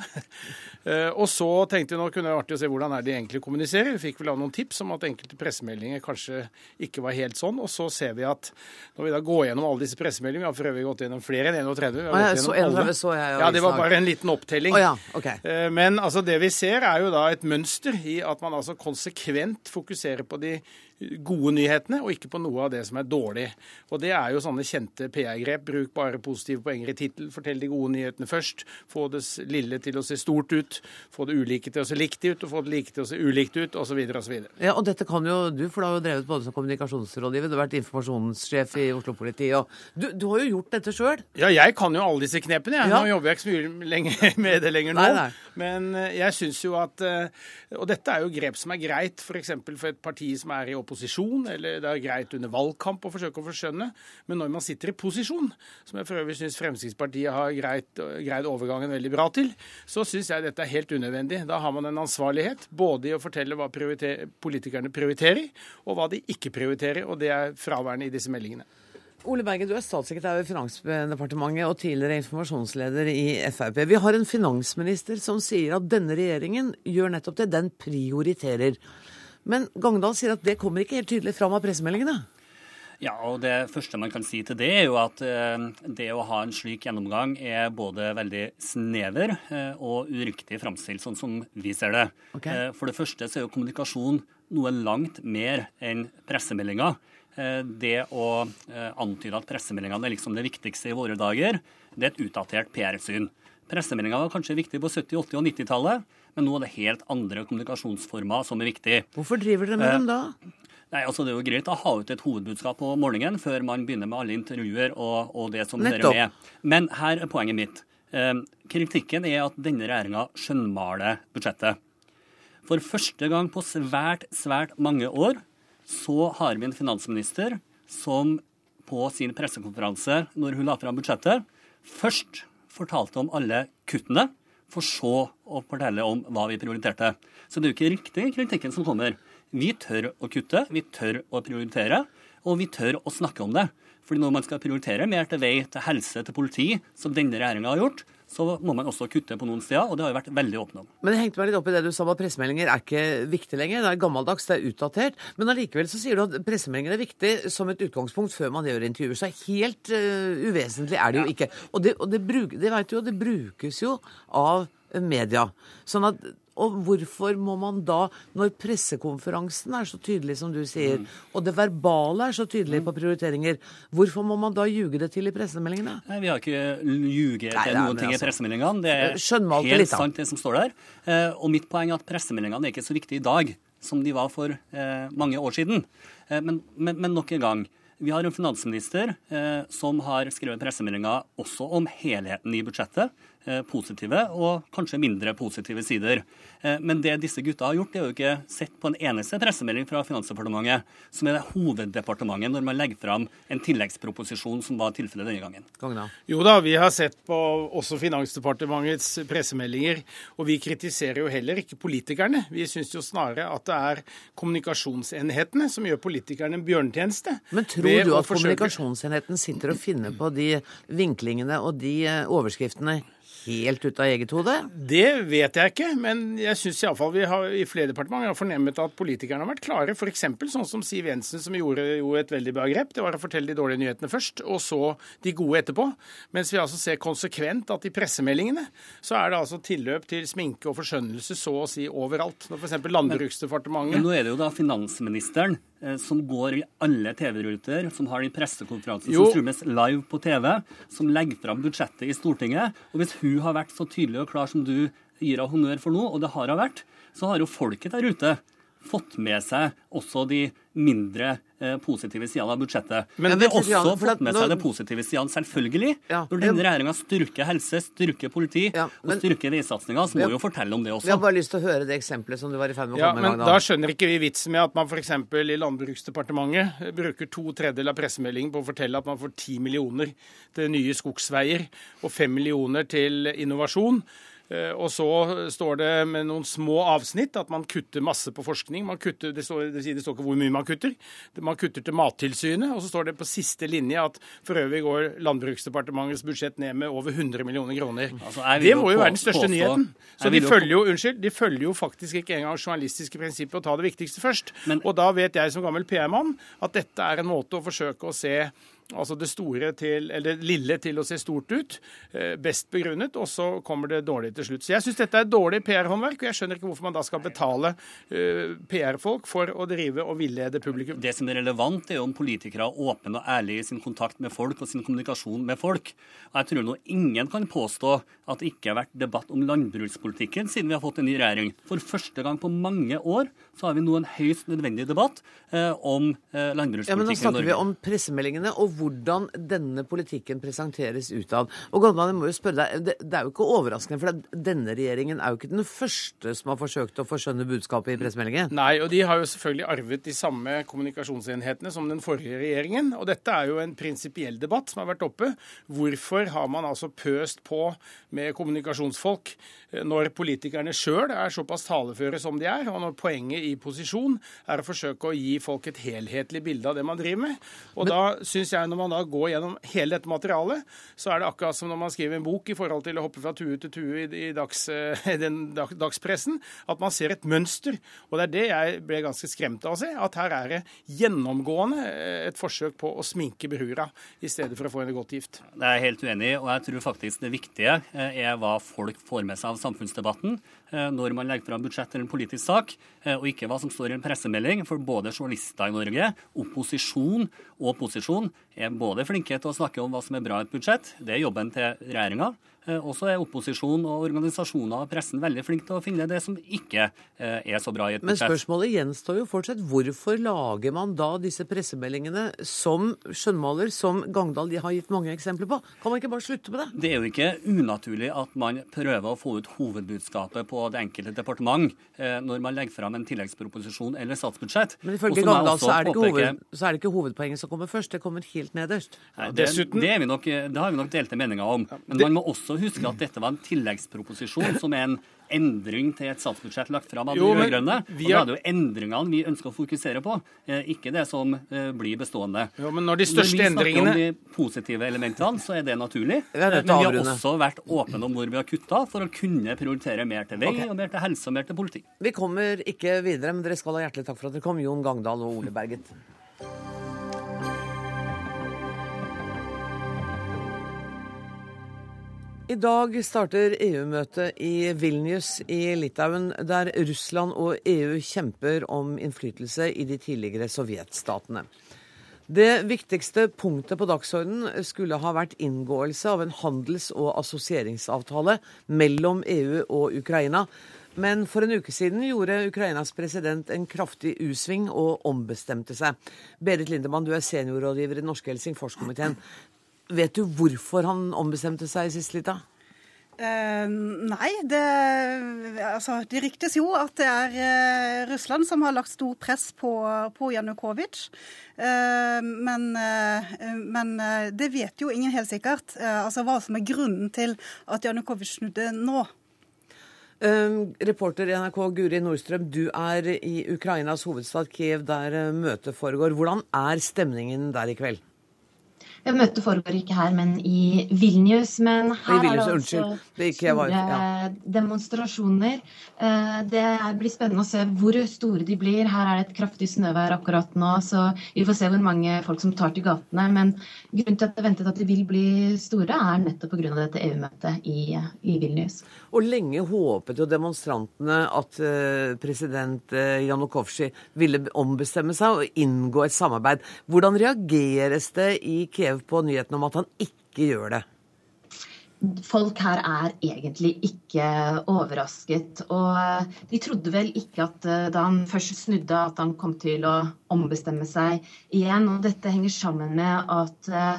uh, og så tenkte vi nå kunne det vært artig å se hvordan er de egentlig kommuniserer. Vi fikk vel av noen tips om at enkelte pressemeldinger kanskje ikke var helt sånn. Og så ser vi at når vi da går gjennom alle disse pressemeldingene, vi har for øvrig gått gjennom flere enn 31 vi har ah, ja, så, 31 så jeg, ja, det var bare en liten opptelling. Oh, ja, okay. Men altså, det vi ser, er jo da et mønster i at man altså konsekvent fokuserer på de gode nyhetene, og ikke på noe av det som er dårlig. Og Det er jo sånne kjente PR-grep. Bruk bare positive poenger i tittel. Fortell de gode nyhetene først. Få det lille til å se stort ut. Få det ulike til å se likt ut, og få det like til å se ulikt ut, osv. osv. Ja, og dette kan jo du, for du har jo drevet både som kommunikasjonsrådgiver, du har vært informasjonssjef i Oslo-politiet. Du, du, har jo gjort dette sjøl? Ja, jeg kan jo alle disse knepene. Jeg. Ja. Nå jobber jeg ikke så mye lenger med det lenger nå. Nei, nei. Men eh, jeg syns jo at eh, Og dette er jo grep som er greit f.eks. For, for et parti som er i opposisjon, eller det er greit under valgkamp å forsøke å forskjønne. Men når man sitter i posisjon, som jeg for øvrig syns Fremskrittspartiet har greit, greid overgangen veldig bra til, så syns jeg dette er helt unødvendig. Da har man en ansvarlighet både i å fortelle hva prioriter politikerne prioriterer, og hva de ikke prioriterer. Og det er fraværende i disse meldingene. Ole Berge, du er statssekretær ved Finansdepartementet og tidligere informasjonsleder i Frp. Vi har en finansminister som sier at denne regjeringen gjør nettopp det. Den prioriterer. Men Gangdal sier at det kommer ikke helt tydelig fram av pressemeldingene. Ja, og Det første man kan si til det, er jo at eh, det å ha en slik gjennomgang er både veldig snever eh, og uriktig framstilt, sånn som vi ser det. Okay. Eh, for det første så er jo kommunikasjon noe langt mer enn pressemeldinger. Det å antyde at pressemeldingene er liksom det viktigste i våre dager, det er et utdatert PR-syn. Pressemeldinger var kanskje viktig på 70-, 80- og 90-tallet, men nå er det helt andre kommunikasjonsformer som er viktig. Hvorfor driver dere med dem da? Nei, altså Det er jo greit å ha ut et hovedbudskap på morgenen før man begynner med alle intervjuer og, og det som hører med. Men her er poenget mitt. Eh, kritikken er at denne regjeringa skjønnmaler budsjettet. For første gang på svært, svært mange år så har vi en finansminister som på sin pressekonferanse når hun la fram budsjettet, først fortalte om alle kuttene, for så å fortelle om hva vi prioriterte. Så det er jo ikke riktig kritikken som kommer. Vi tør å kutte, vi tør å prioritere, og vi tør å snakke om det. Fordi når man skal prioritere mer til vei, til helse, til politi, som denne regjeringa har gjort, så må man også kutte på noen steder, og det har vi vært veldig åpne om. Men jeg hengte meg litt opp i det du sa om at pressemeldinger er ikke viktig lenger. Det er gammeldags, det er utdatert. Men allikevel så sier du at pressemeldinger er viktig som et utgangspunkt før man gjør intervjuer. Så helt uh, uvesentlig er det jo ikke. Og det, og det, bruk, det vet du jo, det brukes jo av media. Sånn at og hvorfor må man da, når pressekonferansen er så tydelig som du sier, mm. og det verbale er så tydelig på prioriteringer, hvorfor må man da ljuge det til i pressemeldingene? Nei, Vi har ikke ljuget til noen ting altså, i pressemeldingene. Det er helt litt, sant det som står der. Eh, og mitt poeng er at pressemeldingene er ikke så viktige i dag som de var for eh, mange år siden. Eh, men, men, men nok en gang. Vi har en finansminister eh, som har skrevet pressemeldinger også om helheten i budsjettet. Eh, positive og kanskje mindre positive sider. Eh, men det disse gutta har gjort, det er jo ikke sett på en eneste pressemelding fra Finansdepartementet, som er det hoveddepartementet når man legger fram en tilleggsproposisjon, som var tilfellet denne gangen. Jo da, vi har sett på også Finansdepartementets pressemeldinger, og vi kritiserer jo heller ikke politikerne. Vi syns jo snarere at det er kommunikasjonsenhetene som gjør politikerne en bjørnetjeneste. Men tror du at kommunikasjonsenheten sitter og finner på de vinklingene og de eh, overskriftene helt ut av eget hode? Det vet jeg ikke, men jeg syns iallfall vi har i flere departementer har fornemmet at politikerne har vært klare. F.eks. sånn som Siv Jensen, som gjorde jo et veldig bra grep. Det var å fortelle de dårlige nyhetene først, og så de gode etterpå. Mens vi altså ser konsekvent at i pressemeldingene så er det altså tilløp til sminke og forskjønnelse så å si overalt. Når f.eks. Landbruksdepartementet Men nå er det jo da finansministeren som går i alle TV-ruter, som har de pressekonferansene som strømmes live på TV, som legger fram budsjettet i Stortinget. Og hvis hun har vært så tydelig og klar som du gir henne honnør for nå, og det har hun vært, så har jo folket der ute fått med seg også de mindre eh, positive sidene av budsjettet. Men de har også fått med seg de positive sidene, selvfølgelig. Ja, Når denne regjeringa styrker helse, styrker politi ja, men, og styrker veisatsinga, så må vi jo fortelle om det også. Vi har bare lyst til å høre det eksempelet som du var i ferd med å ja, komme med. Men da. da skjønner ikke vi vitsen med at man f.eks. i Landbruksdepartementet bruker to tredjedeler av pressemeldingen på å fortelle at man får ti millioner til nye skogsveier og fem millioner til innovasjon. Eh, og så står det med noen små avsnitt at man kutter masse på forskning. Man kutter, det, står, det, står ikke hvor mye man kutter. Man kutter til Mattilsynet. Og så står det på siste linje at for øvrig går Landbruksdepartementets budsjett ned med over 100 millioner kroner. Altså, det må jo være den største påstå, nyheten. Så de følger, jo, unnskyld, de følger jo faktisk ikke engang journalistiske prinsipper å ta det viktigste først. Men, og da vet jeg som gammel PR-mann at dette er en måte å forsøke å se Altså det store til, eller det lille til å se stort ut. Eh, best begrunnet, og så kommer det dårlig til slutt. Så jeg syns dette er dårlig PR-håndverk, og jeg skjønner ikke hvorfor man da skal betale uh, PR-folk for å drive og villede publikum. Det som er relevant, er jo om politikere er åpne og ærlige i sin kontakt med folk og sin kommunikasjon med folk. Og jeg tror nå ingen kan påstå at det ikke har vært debatt om landbrukspolitikken siden vi har fått en ny regjering. For første gang på mange år så har vi nå en høyst nødvendig debatt eh, om eh, landbrukspolitikken ja, men Nå snakker vi om pressemeldingene. og hvordan denne politikken presenteres utad. Og Goldman, jeg må jo spørre deg, det, det, er jo ikke overraskende, for denne regjeringen er jo ikke den første som har forsøkt å forskjønne budskapet i pressemeldingen? Nei, og de har jo selvfølgelig arvet de samme kommunikasjonsenhetene som den forrige regjeringen. Og dette er jo en prinsipiell debatt som har vært oppe. Hvorfor har man altså pøst på med kommunikasjonsfolk eh, når politikerne sjøl er såpass taleføre som de er, og når poenget i posisjon er å forsøke å gi folk et helhetlig bilde av det man driver med. Og Men, da syns jeg når man da går gjennom hele dette materialet, så er det akkurat som når man skriver en bok i forhold til å hoppe fra tue til tue i, i, dags, i eh, den dag, dagspressen, at man ser et mønster. Og det er det jeg ble ganske skremt av å se, at her er det gjennomgående eh, et forsøk på å sminke brura i stedet for å få henne godt gift. Det er jeg helt uenig i, og jeg tror faktisk det viktige eh, er hva folk får med seg av samfunnsdebatten når man legger fram budsjett eller en politisk sak, og ikke hva som står i en pressemelding. For både journalister i Norge, opposisjon og posisjon er både flinke til å snakke om hva som er bra i et budsjett, det er jobben til regjeringa. Eh, også er opposisjon og organisasjoner og pressen veldig flinke til å finne det som ikke eh, er så bra i et budsjett. Men spørsmålet gjenstår jo fortsatt. Hvorfor lager man da disse pressemeldingene som skjønnmaler, som Gangdal har gitt mange eksempler på? Kan man ikke bare slutte med det? Det er jo ikke unaturlig at man prøver å få ut hovedbudskapet på det enkelte departement eh, når man legger fram en tilleggsproposisjon eller statsbudsjett. Men ifølge Gangdal så er, hoved, så er, det ikke hovedpoenget som kommer først, det kommer helt nederst. Nei, det, det, nok, det, har vi nok delte meninger om. Men man må også huske at dette var en tilleggsproposisjon som er en endring til et statsbudsjett lagt fram av de rød-grønne. Og da er det jo endringene vi ønsker å fokusere på, eh, ikke det som eh, blir bestående. Jo, men når de største når vi snakker om de positive elementene, så er det naturlig. Men vi har også vært åpne om hvor vi har kutta, for å kunne prioritere mer til vei, okay. og mer til helse og mer til politi. Vi kommer ikke videre, men dere skal ha hjertelig takk for at dere kom, Jon Gangdal og Ole Berget. I dag starter EU-møtet i Vilnius i Litauen, der Russland og EU kjemper om innflytelse i de tidligere sovjetstatene. Det viktigste punktet på dagsordenen skulle ha vært inngåelse av en handels- og assosieringsavtale mellom EU og Ukraina. Men for en uke siden gjorde Ukrainas president en kraftig U-sving og ombestemte seg. Berit Lindemann, du er seniorrådgiver i den norske Helsingforskomiteen. Vet du hvorfor han ombestemte seg sist lita? Uh, nei, det, altså, det ryktes jo at det er uh, Russland som har lagt stor press på, på Janukovitsj. Uh, men, men det vet jo ingen helt sikkert. altså hva som er grunnen til at Janukovitsj snudde nå. reporter i NRK Guri Nordstrøm, du er i Ukrainas hovedstad Kiev, der møtet foregår. Hvordan er stemningen der i kveld? Møtet foregår ikke her, men i Vilnius. Men her Vilnius, er det også det store var, ja. demonstrasjoner. Eh, det blir spennende å se hvor store de blir. Her er det et kraftig snøvær akkurat nå, så vi får se hvor mange folk som tar til gatene. Men grunnen til at det ventet at de vil bli store, er nettopp pga. dette EU-møtet i, i, Vilnius. Og lenge håpet jo demonstrantene at uh, president Janukovsky ville ombestemme seg og inngå et samarbeid. Hvordan reageres det i Kiev på nyheten om at han ikke gjør det? folk her er egentlig ikke overrasket. Og de trodde vel ikke at da han først snudde, at han kom til å ombestemme seg igjen. Og dette henger sammen med at Eh,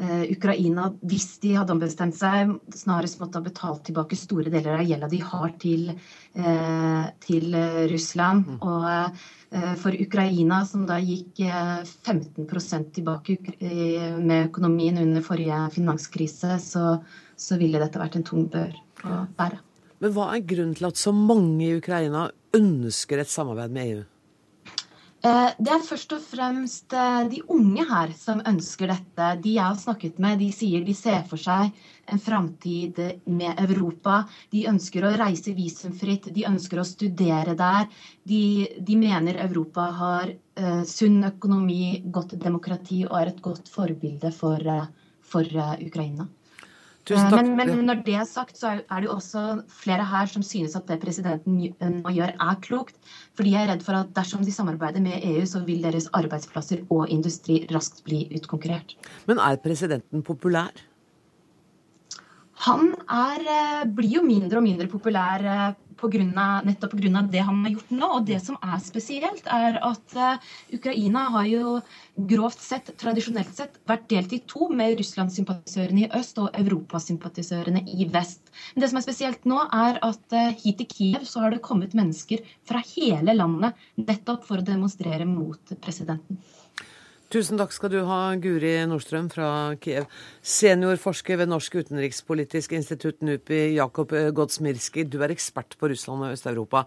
Ukraina, hvis de hadde ombestemt seg, snarest måtte ha betalt tilbake store deler av gjelda de har til, eh, til Russland. Mm. Og eh, for Ukraina, som da gikk 15% tilbake med økonomien under forrige finanskrise, så, så ville dette vært en tung bør å bære. Men hva er grunnen til at så mange i Ukraina ønsker et samarbeid med EU? Eh, det er først og fremst eh, de unge her som ønsker dette. De jeg har snakket med, de sier de ser for seg en framtid med Europa. De ønsker å reise visumfritt, de ønsker å studere der. De, de mener Europa har uh, sunn økonomi, godt demokrati og er et godt forbilde for, uh, for uh, Ukraina. Eh, men, men, når det er sagt, så er det jo også flere her som synes at det presidenten nå gjør, er klokt. For de er redd for at dersom de samarbeider med EU, så vil deres arbeidsplasser og industri raskt bli utkonkurrert. Men er presidenten populær? Han er, eh, blir jo mindre og mindre populær eh, på grunn av, nettopp pga. det han har gjort nå. Og det som er spesielt, er at uh, Ukraina har jo grovt sett, tradisjonelt sett, vært delt i to, med Russland-sympatisørene i øst og Europasympatisørene i vest. Men det som er spesielt nå, er at uh, hit til Kiev så har det kommet mennesker fra hele landet nettopp for å demonstrere mot presidenten. Tusen takk skal du ha, Guri Nordstrøm fra Kiev. Seniorforsker ved Norsk utenrikspolitisk institutt NUPI, Jakob Godsmirski. Du er ekspert på Russland og Øst-Europa.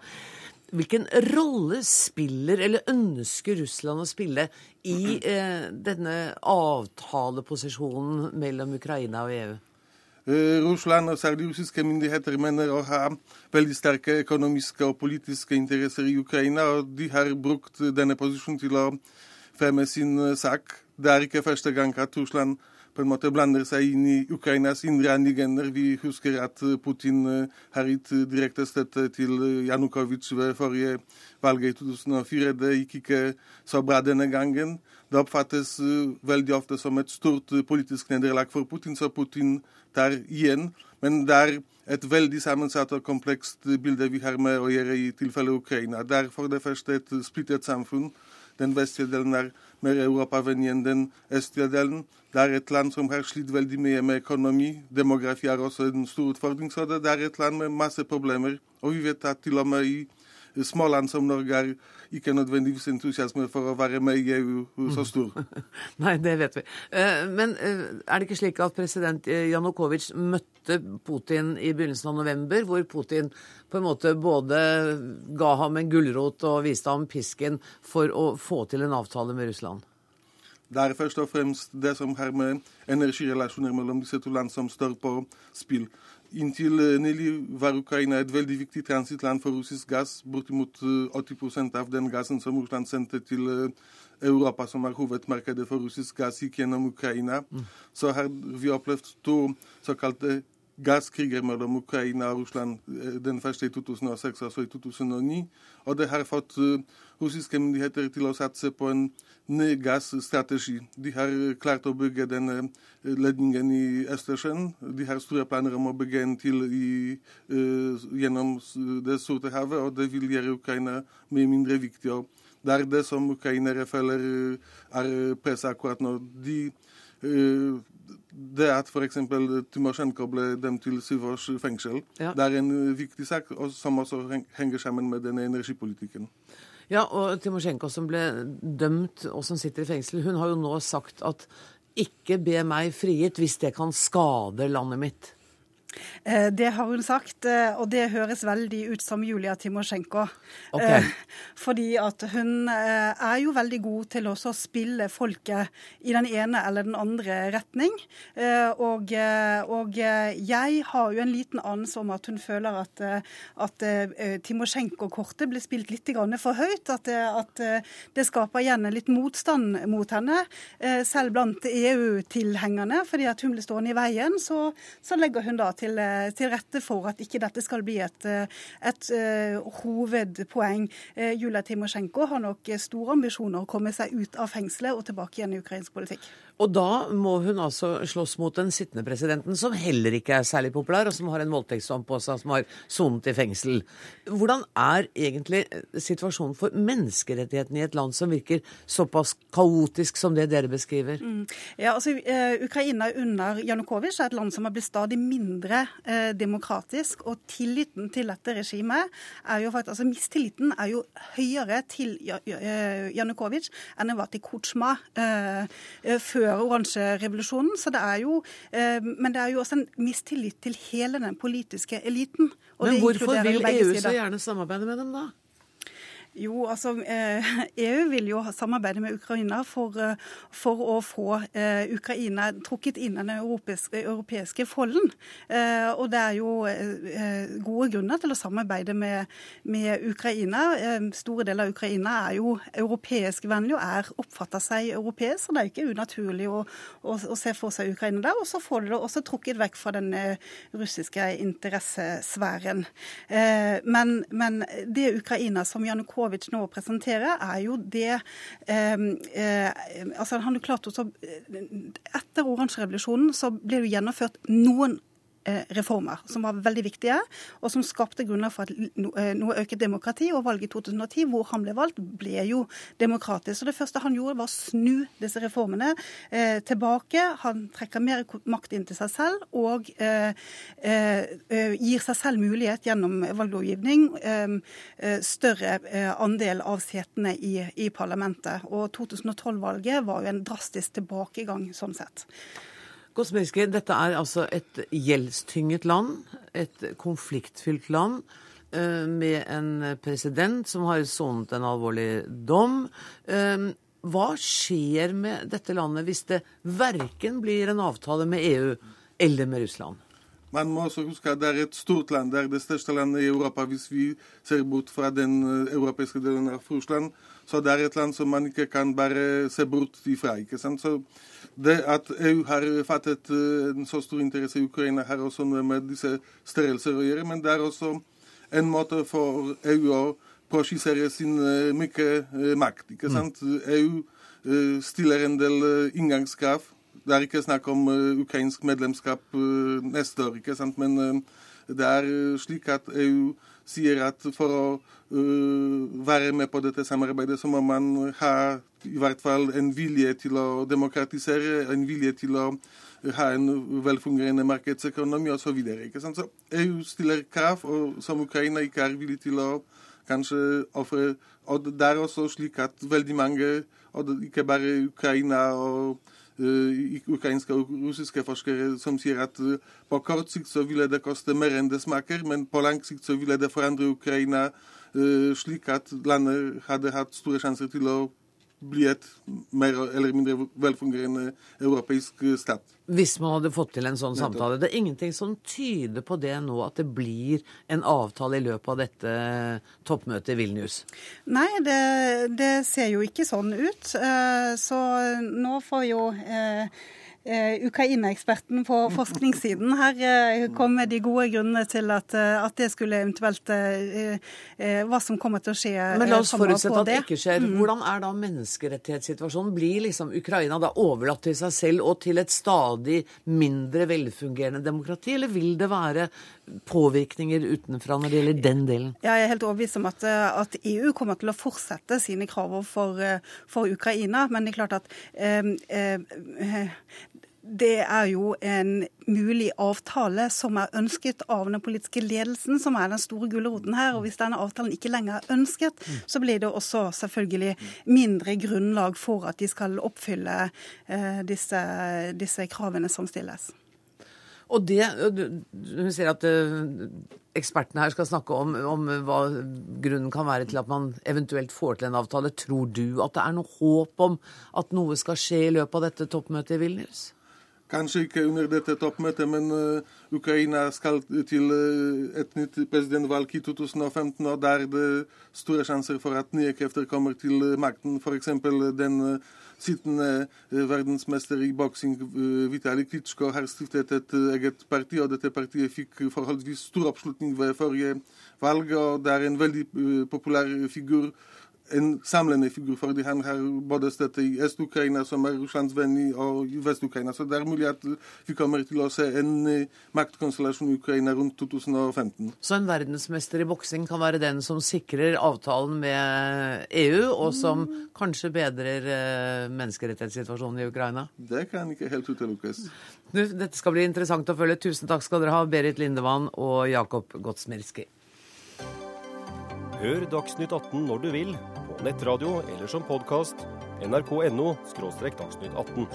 Hvilken rolle spiller, eller ønsker Russland å spille, i eh, denne avtaleposisjonen mellom Ukraina og EU? Eh, Russland og særlig russiske myndigheter mener å ha veldig sterke økonomiske og politiske interesser i Ukraina, og de har brukt denne posisjonen til å fremme sin eh, sak. Det er ikke første gang at Russland på en måte blander seg inn i Ukrainas indre anliggender. Vi husker at eh, Putin eh, har gitt direkte støtte til Janukovitsj ved forrige valg i 2004. Det gikk ikke så bra denne gangen. Det oppfattes veldig ofte som et stort politisk nederlag for Putin, så Putin tar igjen. Men det er et veldig sammensatt og komplekst bilde vi har med å gjøre i tilfelle Ukraina. Det er for det første et splittet samfunn. Den vestlige delen er mer europavennlig enn den delen. Det er et land som har slitt veldig mye med økonomi. Demografi er også en stor utfordring. Så det er et land med masse problemer. Og vi vet at til og med i småland som Norge er ikke nødvendigvis entusiasme for å være med i EU så stor. Nei, det vet vi. Eh, men eh, er det ikke slik at president Janukovitsj møtte Putin i begynnelsen av november, hvor Putin på en måte både ga ham en gulrot og viste ham pisken for å få til en avtale med Russland? Det er først og fremst det som har med energirelasjoner mellom disse to land som står på spill. Inntil nylig var Ukraina et veldig viktig transittland for russisk gass. Bortimot 80 eh, av den gassen som Russland sendte til Europa, som er hovedmarkedet for russisk gass, gikk gjennom Ukraina. Mm. Så har vi opplevd to såkalte gasskriger mellom Ukraina og Russland, den første i 2006 og så i 2009. Og det har fått russiske myndigheter til å satse på en ny gassstrategi. De har klart å bygge denne ledningen i Østersjøen. De har store planer om å bygge en til i, uh, gjennom Det sorte havet, og det vil gjøre Ukraina mye mindre viktig. Og det er det som ukrainere føler er presset akkurat nå. De, uh, det at f.eks. Timosjenko ble dømt til syv års fengsel, ja. det er en viktig sak som også henger sammen med denne energipolitikken. Ja, og Timosjenko som ble dømt og som sitter i fengsel, hun har jo nå sagt at ikke be meg frigitt hvis det kan skade landet mitt. Eh, det har hun sagt, eh, og det høres veldig ut som Julia Timosjenko. Okay. Eh, fordi at hun er jo veldig god til å spille folket i den ene eller den andre retning. Og, og jeg har jo en liten anelse om at hun føler at, at Timosjenko-kortet ble spilt litt for høyt. At det, at det skaper igjen litt motstand mot henne, selv blant EU-tilhengerne. Fordi at hun blir stående i veien, så, så legger hun da til til, til, rette for at ikke dette skal bli et, et uh, hovedpoeng. Julia Timosjenko har nok store ambisjoner å komme seg ut av fengselet og tilbake igjen i ukrainsk politikk. Og da må hun altså slåss mot den sittende presidenten, som heller ikke er særlig populær, og som har en voldtektsdom på seg, som har sonet i fengsel. Hvordan er egentlig situasjonen for menneskerettighetene i et land som virker såpass kaotisk som det dere beskriver? Mm. Ja, altså Ukraina under Janukovitsj er et land som har blitt stadig mindre uh, demokratisk, og tilliten til dette regimet er jo faktisk, altså Mistilliten er jo høyere til Janukovitsj enn den var til Kutsjma eh, før før oransjerevolusjonen. Så det er jo, eh, men det er jo også en mistillit til hele den politiske eliten. men hvorfor vil EU så gjerne samarbeide med dem, da? Jo, altså EU eh, e vil jo samarbeide med Ukraina for, eh, for å få eh, Ukraina trukket inn i den europeiske, europeiske folden. Og det er jo gode grunner til å samarbeide med, med Ukraina. Store deler av Ukraina er jo europeiskvennlig og er oppfatter seg europeisk, så det er ikke unaturlig å, å, å, se for seg Ukraina der. Og så får de det også trukket vekk fra den russiske interessesfæren. Men, men det Ukraina som Janukovitsj Yanukovitsj nå presenterer, er jo det eh, eh, altså Han har klart å Etter oransjerevolusjonen så ble det gjennomført noen Eh, reformer som var veldig viktige, og som skapte grunnlag for at noe øket demokrati. Og valget i 2010, hvor han ble valgt, ble jo demokratisk. Så det første han gjorde, var å snu disse reformene eh, tilbake. Han trekker mer makt inn til seg selv og eh, eh, gir seg selv mulighet gjennom valglovgivning eh, større andel av setene i, i parlamentet. Og 2012-valget var jo en drastisk tilbakegang sånn sett. Kosminski, dette er altså et gjeldstynget land, et konfliktfylt land, eh, med en president som har sonet en alvorlig dom. Eh, hva skjer med dette landet hvis det verken blir en avtale med EU eller med Russland? Man må også huske at det er et stort land. Det er det største landet i Europa hvis vi ser bort fra den eh, europeiske delen av Russland. Så det er et land som man ikke kan bare se bort ifra. ikke sant? Så det at EU har fattet eh, en så stor interesse i Ukraina, har også noe med disse størrelser å gjøre. Men det er også en måte for EU å prosjisere sin eh, mye makt. ikke mm. sant? EU stiller en del inngangskrav. Det er ikke snakk om ukrainsk medlemskap neste år, ikke sant? men det er slik at EU sier at for å være med på dette samarbeidet, så må man ha i hvert fall en vilje til å demokratisere, en vilje til å ha en velfungerende markedsøkonomi osv. Så, så EU stiller krav som Ukraina ikke er villig til å kanskje ofre. Og det er også slik at veldig mange, og ikke bare Ukraina og Eh, ukrainske og russiske forskere som sier at på kort sikt så ville det koste mer enn det smaker, men på lang sikt så ville det forandre Ukraina slik at landet hadde hatt store sjanser til å bli et mer eller mindre velfungerende europeisk stat. Hvis man hadde fått til en sånn samtale. Det er ingenting som tyder på det nå, at det blir en avtale i løpet av dette toppmøtet i Vilnius? Nei, det, det ser jo ikke sånn ut. Eh, så nå får jo eh, Ukraina-eksperten på forskningssiden her uh, kom med de gode grunnene til at, uh, at det skulle eventuelt Hva som kommer til å skje. Men la oss forutsette at det ikke skjer. Mm. Hvordan er da menneskerettighetssituasjonen? Blir liksom Ukraina da overlatt til seg selv og til et stadig mindre velfungerende demokrati, eller vil det være påvirkninger utenfra når det gjelder den delen? Jeg er helt overbevist om at, at, EU kommer til å fortsette sine krav for, for Ukraina, men det er klart at det er jo en mulig avtale som er ønsket av den politiske ledelsen, som er den store gulroten her. Og hvis denne avtalen ikke lenger er ønsket, så blir det også selvfølgelig mindre grunnlag for at de skal oppfylle eh, disse, disse, kravene som stilles. Og det, Hun sier at uh, ekspertene her skal snakke om, om, hva grunnen kan være til at man eventuelt får til en avtale. Tror du at det er noe håp om at noe skal skje i løpet av dette toppmøtet i Vilnius? Kanskje ikke under dette toppmøtet, men uh, Ukraina skal til uh, et nytt presidentvalg i 2015, og der er det store sjanser for at nye krefter kommer til makten. F.eks. den sittende verdensmester i boksing Vitalij Klitsjko har stiftet et eget parti, og dette partiet fikk forholdsvis stor oppslutning ved forrige valg. og Det er en veldig populær figur en samlende figur, fordi han har både støtte i Øst-Ukraina, som er Russlands venn, og i Vest-Ukraina. Så det er mulig at vi kommer til å se en maktkonstellasjon i Ukraina rundt 2015. Så en verdensmester i boksing kan være den som sikrer avtalen med EU, og som kanskje bedrer menneskerettighetssituasjonen i Ukraina? Det kan ikke helt utelukkes. Dette skal bli interessant å følge. Tusen takk skal dere ha, Berit Lindevann og Jakob Gotsmirski. Hør Dagsnytt 18 når du vil, på nettradio eller som podkast. nrk.no – dagsnytt 18.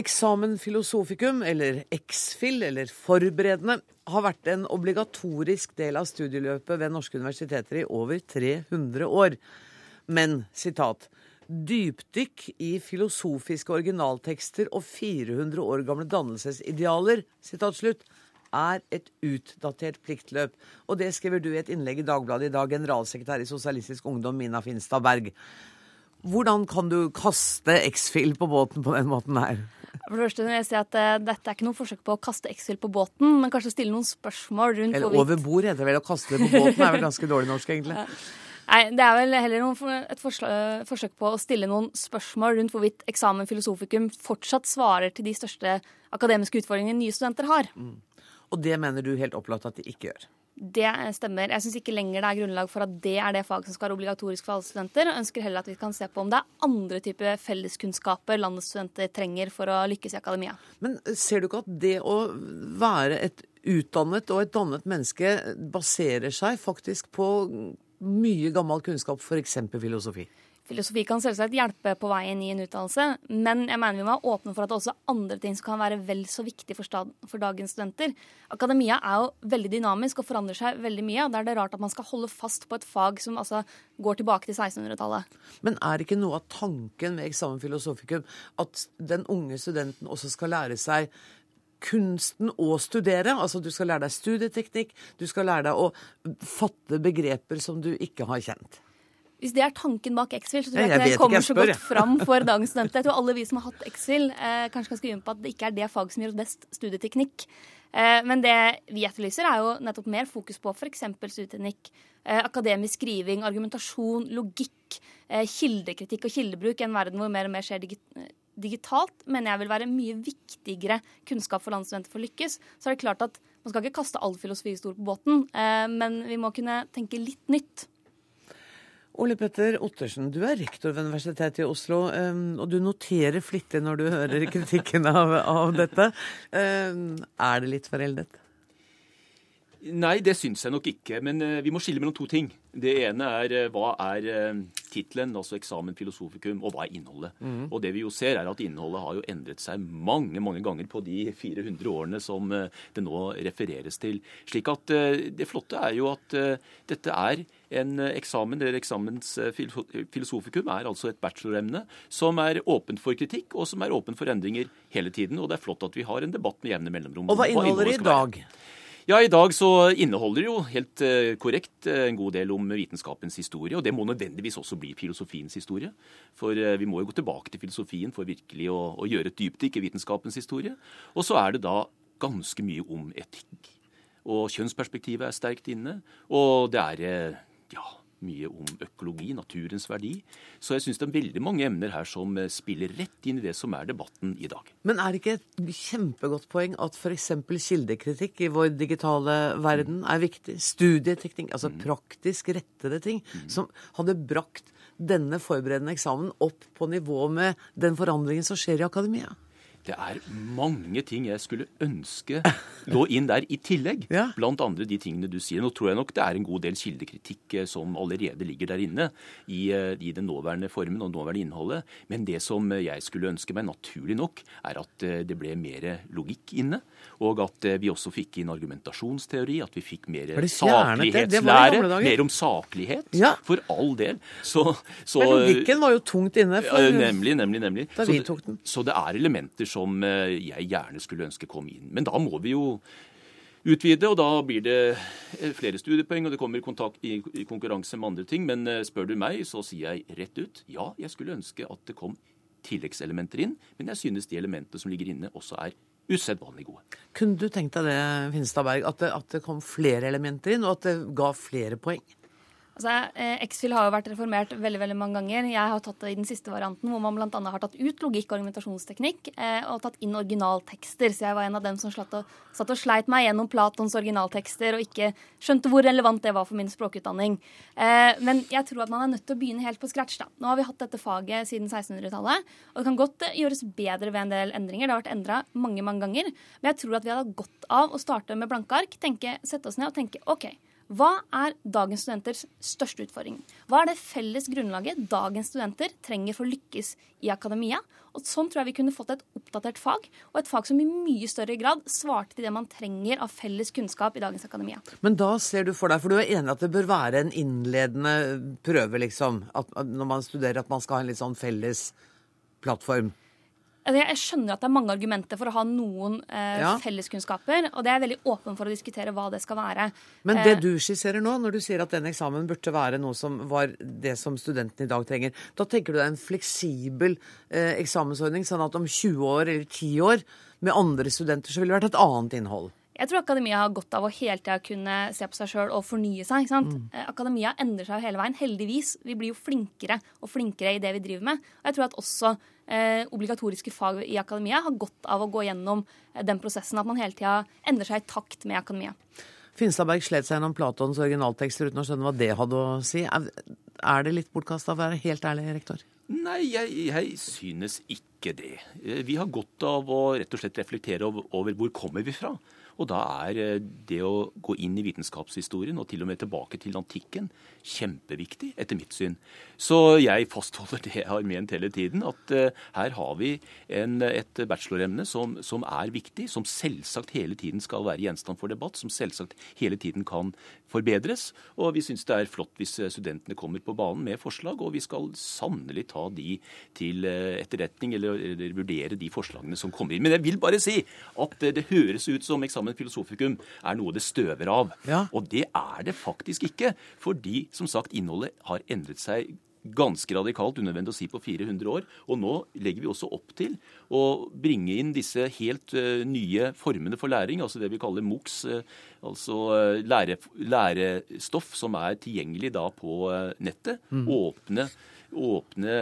Eksamen filosofikum, eller exfil, eller forberedende, har vært en obligatorisk del av studieløpet ved norske universiteter i over 300 år. Men, sitat, dypdykk i filosofiske originaltekster og 400 år gamle dannelsesidealer, er et utdatert pliktløp. Og det skriver du i et innlegg i Dagbladet i dag, generalsekretær i Sosialistisk Ungdom, Mina Finstad Berg. Hvordan kan du kaste X-Fill på båten på den måten her? For det første vil jeg si at uh, Dette er ikke noe forsøk på å kaste X-Fill på båten, men kanskje stille noen spørsmål rundt Eller over bord heter det vel. Å kaste det på båten er vel ganske dårlig norsk, egentlig. Nei, Det er vel heller noen, et forsøk, forsøk på å stille noen spørsmål rundt hvorvidt eksamen filosofikum fortsatt svarer til de største akademiske utfordringene nye studenter har. Mm. Og det mener du helt opplagt at de ikke gjør? Det stemmer. Jeg syns ikke lenger det er grunnlag for at det er det faget som skal være obligatorisk for alle studenter. Jeg ønsker heller at vi kan se på om det er andre typer felleskunnskaper landets studenter trenger for å lykkes i akademia. Men ser du ikke at det å være et utdannet og et dannet menneske baserer seg faktisk på mye gammel kunnskap, f.eks. filosofi? Filosofi kan selvsagt hjelpe på veien i en utdannelse, men jeg mener vi må være åpne for at det også er andre ting som kan være vel så viktig for, for, dagens studenter. Akademia er jo veldig dynamisk og forandrer seg veldig mye. og Da er det rart at man skal holde fast på et fag som altså går tilbake til 1600-tallet. Men er ikke noe av tanken med eksamen filosofikum at den unge studenten også skal lære seg kunsten å studere. Altså du skal lære deg studieteknikk, du skal lære deg å fatte begreper som du ikke har kjent. Hvis det er tanken bak X-Fill, så tror jeg, jeg ikke det kommer så godt fram for dagens studenter. Jeg tror alle vi som har hatt X-Fill, eh, kanskje kan skrive på at det ikke er det faget som gjør oss best studieteknikk. Eh, men det vi etterlyser, er jo nettopp mer fokus på f.eks. studieteknikk, eh, akademisk skriving, argumentasjon, logikk, eh, kildekritikk og kildebruk i en verden hvor mer og mer skjer digi digitalt, mener jeg vil være mye viktigere kunnskap for landsstudenter for å lykkes. Så er det klart at man skal ikke kaste all filosofihistorie på båten, eh, men vi må kunne tenke litt nytt. Ole Petter Ottersen, du er rektor ved Universitetet i Oslo, og du noterer flittig når du hører kritikken av, av dette. Er det litt foreldet? Nei, det syns jeg nok ikke. Men uh, vi må skille mellom to ting. Det ene er uh, hva er uh, tittelen, altså eksamen filosofikum, og hva er innholdet. Mm. Og det vi jo ser, er at innholdet har jo endret seg mange mange ganger på de 400 årene som det nå refereres til. Slik at det flotte er jo at dette er en eksamen, eller eksamens filosofikum, er altså et bacheloremne som er åpent for kritikk, og som er åpent for endringer hele tiden. Og det er flott at vi har en debatt med jevne mellomrom. Og hva inneholder det i dag? Være. Ja, I dag så inneholder det jo helt uh, korrekt uh, en god del om vitenskapens historie. Og det må nødvendigvis også bli filosofiens historie. For uh, vi må jo gå tilbake til filosofien for virkelig å, å gjøre et dypdykk i vitenskapens historie. Og så er det da ganske mye om etikk. Og kjønnsperspektivet er sterkt inne. Og det er ja, mye om økologi, naturens verdi. Så jeg syns det er veldig mange emner her som eh, spiller rett inn i det som er debatten i dag. Men er det ikke et kjempegodt poeng at f.eks. kildekritikk i vår digitale verden er viktig? Studieteknikk, altså mm. praktisk rettede ting, mm. som hadde brakt denne forberedende eksamen opp på nivå med den forandringen som skjer i akademia? Det er mange ting jeg skulle ønske lå inn der i tillegg. Ja. Blant andre de tingene du sier. Nå tror jeg nok det er en god del kildekritikk eh, som allerede ligger der inne i, eh, i den nåværende formen og nåværende innholdet. Men det som jeg skulle ønske meg, naturlig nok, er at eh, det ble mer logikk inne. Og at vi også fikk inn argumentasjonsteori, at vi fikk mer saklighetslære. Mer om saklighet, ja. for all del. Så, så, Men logikken var jo tungt inne. For, nemlig, nemlig, nemlig. Da vi tok den. Så det er elementer som eh, jeg gjerne skulle ønske kom inn. Men da må vi jo utvide, og da blir det flere studiepoeng, og det kommer kontakt, i, i konkurranse med andre ting. Men spør du meg, så sier jeg rett ut ja, jeg skulle ønske at det kom tilleggselementer inn, men jeg synes de elementene som ligger inne, også er usedvanlig gode. Kunne du tenkt deg det, Finstad Berg, at at det kom flere elementer inn, og at det ga flere poeng? Altså, eh, X-Fil har jo vært reformert veldig veldig mange ganger. Jeg har tatt det i den siste varianten, hvor man bl.a. har tatt ut logikk og argumentasjonsteknikk eh, og tatt inn originaltekster. Så jeg var en av dem som satt og, satt og sleit meg gjennom Platons originaltekster og ikke skjønte hvor relevant det var for min språkutdanning. Eh, men jeg tror at man er nødt til å begynne helt på scratch. da. Nå har vi hatt dette faget siden 1600-tallet, og det kan godt gjøres bedre ved en del endringer. Det har vært endra mange, mange ganger. Men jeg tror at vi hadde godt av å starte med blanke ark, sette oss ned og tenke OK. Hva er dagens studenters største utfordring? Hva er det felles grunnlaget dagens studenter trenger for å lykkes i akademia? Og Sånn tror jeg vi kunne fått et oppdatert fag, og et fag som i mye større grad svarte til det man trenger av felles kunnskap i dagens akademia. Men da ser du for deg, for du er enig at det bør være en innledende prøve, liksom, at, når man studerer, at man skal ha en litt sånn felles plattform? Altså, jeg skjønner at det er mange argumenter for å ha noen eh, ja. felleskunnskaper, og det er veldig åpen for å diskutere hva det skal være. Men det eh, du skisserer nå, når du sier at den eksamen burde være noe som var det som studentene i dag trenger, da tenker du deg en fleksibel eh, eksamensordning, sånn at om 20 år eller 10 år med andre studenter så ville det vært et annet innhold? Jeg tror akademia har godt av å hele tida kunne se på seg sjøl og fornye seg. ikke sant? Mm. Eh, akademia endrer seg hele veien. Heldigvis. Vi blir jo flinkere og flinkere i det vi driver med. Og jeg tror at også obligatoriske fag i akademia har godt av å gå gjennom eh, den prosessen. At man hele tida endrer seg i takt med akademia. Finstadberg slet seg gjennom Platons originaltekster uten å skjønne hva det hadde å si. Er det litt bortkasta å være helt ærlig, rektor? Nei, jeg, jeg, synes ikke det. Eh, vi har godt av å rett og slett reflektere over, over hvor kommer vi fra. Og da er eh, det å gå inn i vitenskapshistorien, og til og med tilbake til antikken, kjempeviktig, etter mitt syn. Så jeg fastholder det jeg har ment hele tiden, at uh, her har vi en, et bacheloremne som, som, er viktig, som selvsagt hele tiden skal være gjenstand for debatt, som selvsagt hele tiden kan forbedres. Og vi syns det er flott hvis eh, studentene kommer på banen med forslag, og vi skal sannelig ta de til etterretning, eller, eller vurdere de forslagene som kommer inn. Men jeg vil bare si at det høres ut som eksamen eksamen filosofikum er noe det støver av. Ja. Og det er det faktisk ikke. Fordi som sagt innholdet har endret seg ganske radikalt, unødvendig å si, på 400 år. Og nå legger vi også opp til å bringe inn disse helt uh, nye formene for læring, altså det vi kaller MOOCs, uh, altså uh, lære, lærestoff som er tilgjengelig da på nettet. Mm. Åpne, åpne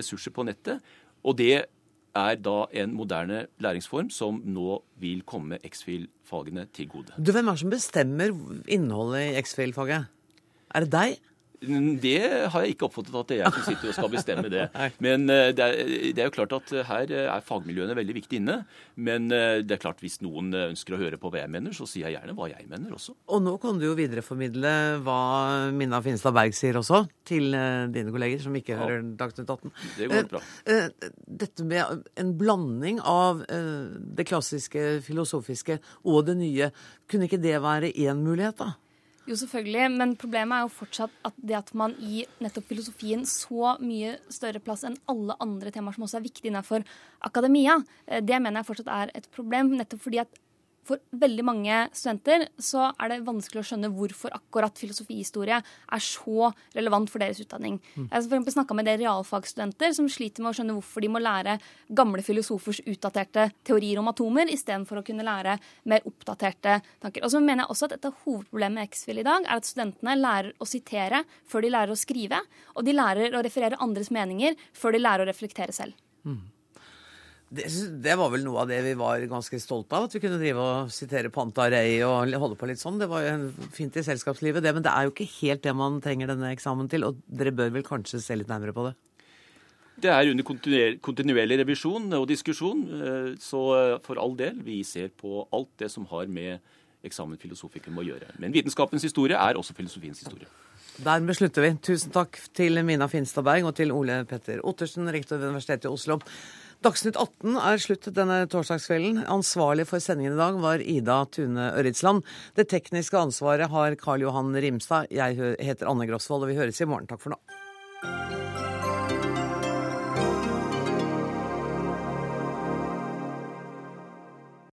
ressurser på nettet. Og det er da en moderne læringsform som nå vil komme X-FIL-fagene til gode. Du, Hvem er det som bestemmer innholdet i X-FIL-faget? Er det deg? Det har jeg ikke oppfattet at det er jeg som sitter og skal bestemme det. Men eh, det er, det er, jo klart at her er fagmiljøene veldig viktig inne. Men eh, det er klart hvis noen ønsker å høre på hva jeg mener, så sier jeg gjerne hva jeg mener også. Og nå kan du jo videreformidle hva Minna Finstad Berg sier også, til eh, dine kolleger som ikke ja. hører Dagsnytt 18. Det går bra. Dette med en blanding av det klassiske filosofiske og det nye, kunne ikke det være én mulighet, da? Jo, selvfølgelig, men problemet er jo fortsatt at det at man gir nettopp filosofien så mye større plass enn alle andre temaer som også er viktige innenfor akademia, eh, det mener jeg fortsatt er et problem. Nettopp fordi at for veldig mange studenter så er det vanskelig å skjønne hvorfor akkurat filosofihistorie er så relevant for deres utdanning. Mm. Jeg har for snakka med det realfagsstudenter som sliter med å skjønne hvorfor de må lære gamle filosofers utdaterte teorier om atomer istedenfor å kunne lære mer oppdaterte tanker. Og så mener jeg også at et av hovedproblemet med X-FIL i dag er at studentene lærer å sitere før de lærer å skrive, og de lærer å referere andres meninger før de lærer å reflektere selv. Mm. Det, det, var vel noe av det vi var ganske stolte av. At vi kunne drive og sitere Panta Rei og holde på litt sånn. Det var jo fint i selskapslivet, det. Men det er jo ikke helt det man trenger denne eksamen til. Og dere bør vel kanskje se litt nærmere på det? Det er under kontinuerlig revisjon og diskusjon. Eh, så eh, for all del, vi ser på alt det som har med eksamen filosofikum å gjøre. Men vitenskapens historie er også filosofiens historie. Dermed slutter vi. Tusen takk til Mina Finstadberg og til Ole Petter Ottersen, rektor ved Universitetet i Oslo. Dagsnytt 18 er slutt denne torsdagskvelden. Ansvarlig for sendingen i dag var Ida Tune Øritsland. Det tekniske ansvaret har Karl Johan Rimstad. Jeg heter Anne Grosvold, og vi høres i morgen. Takk for nå.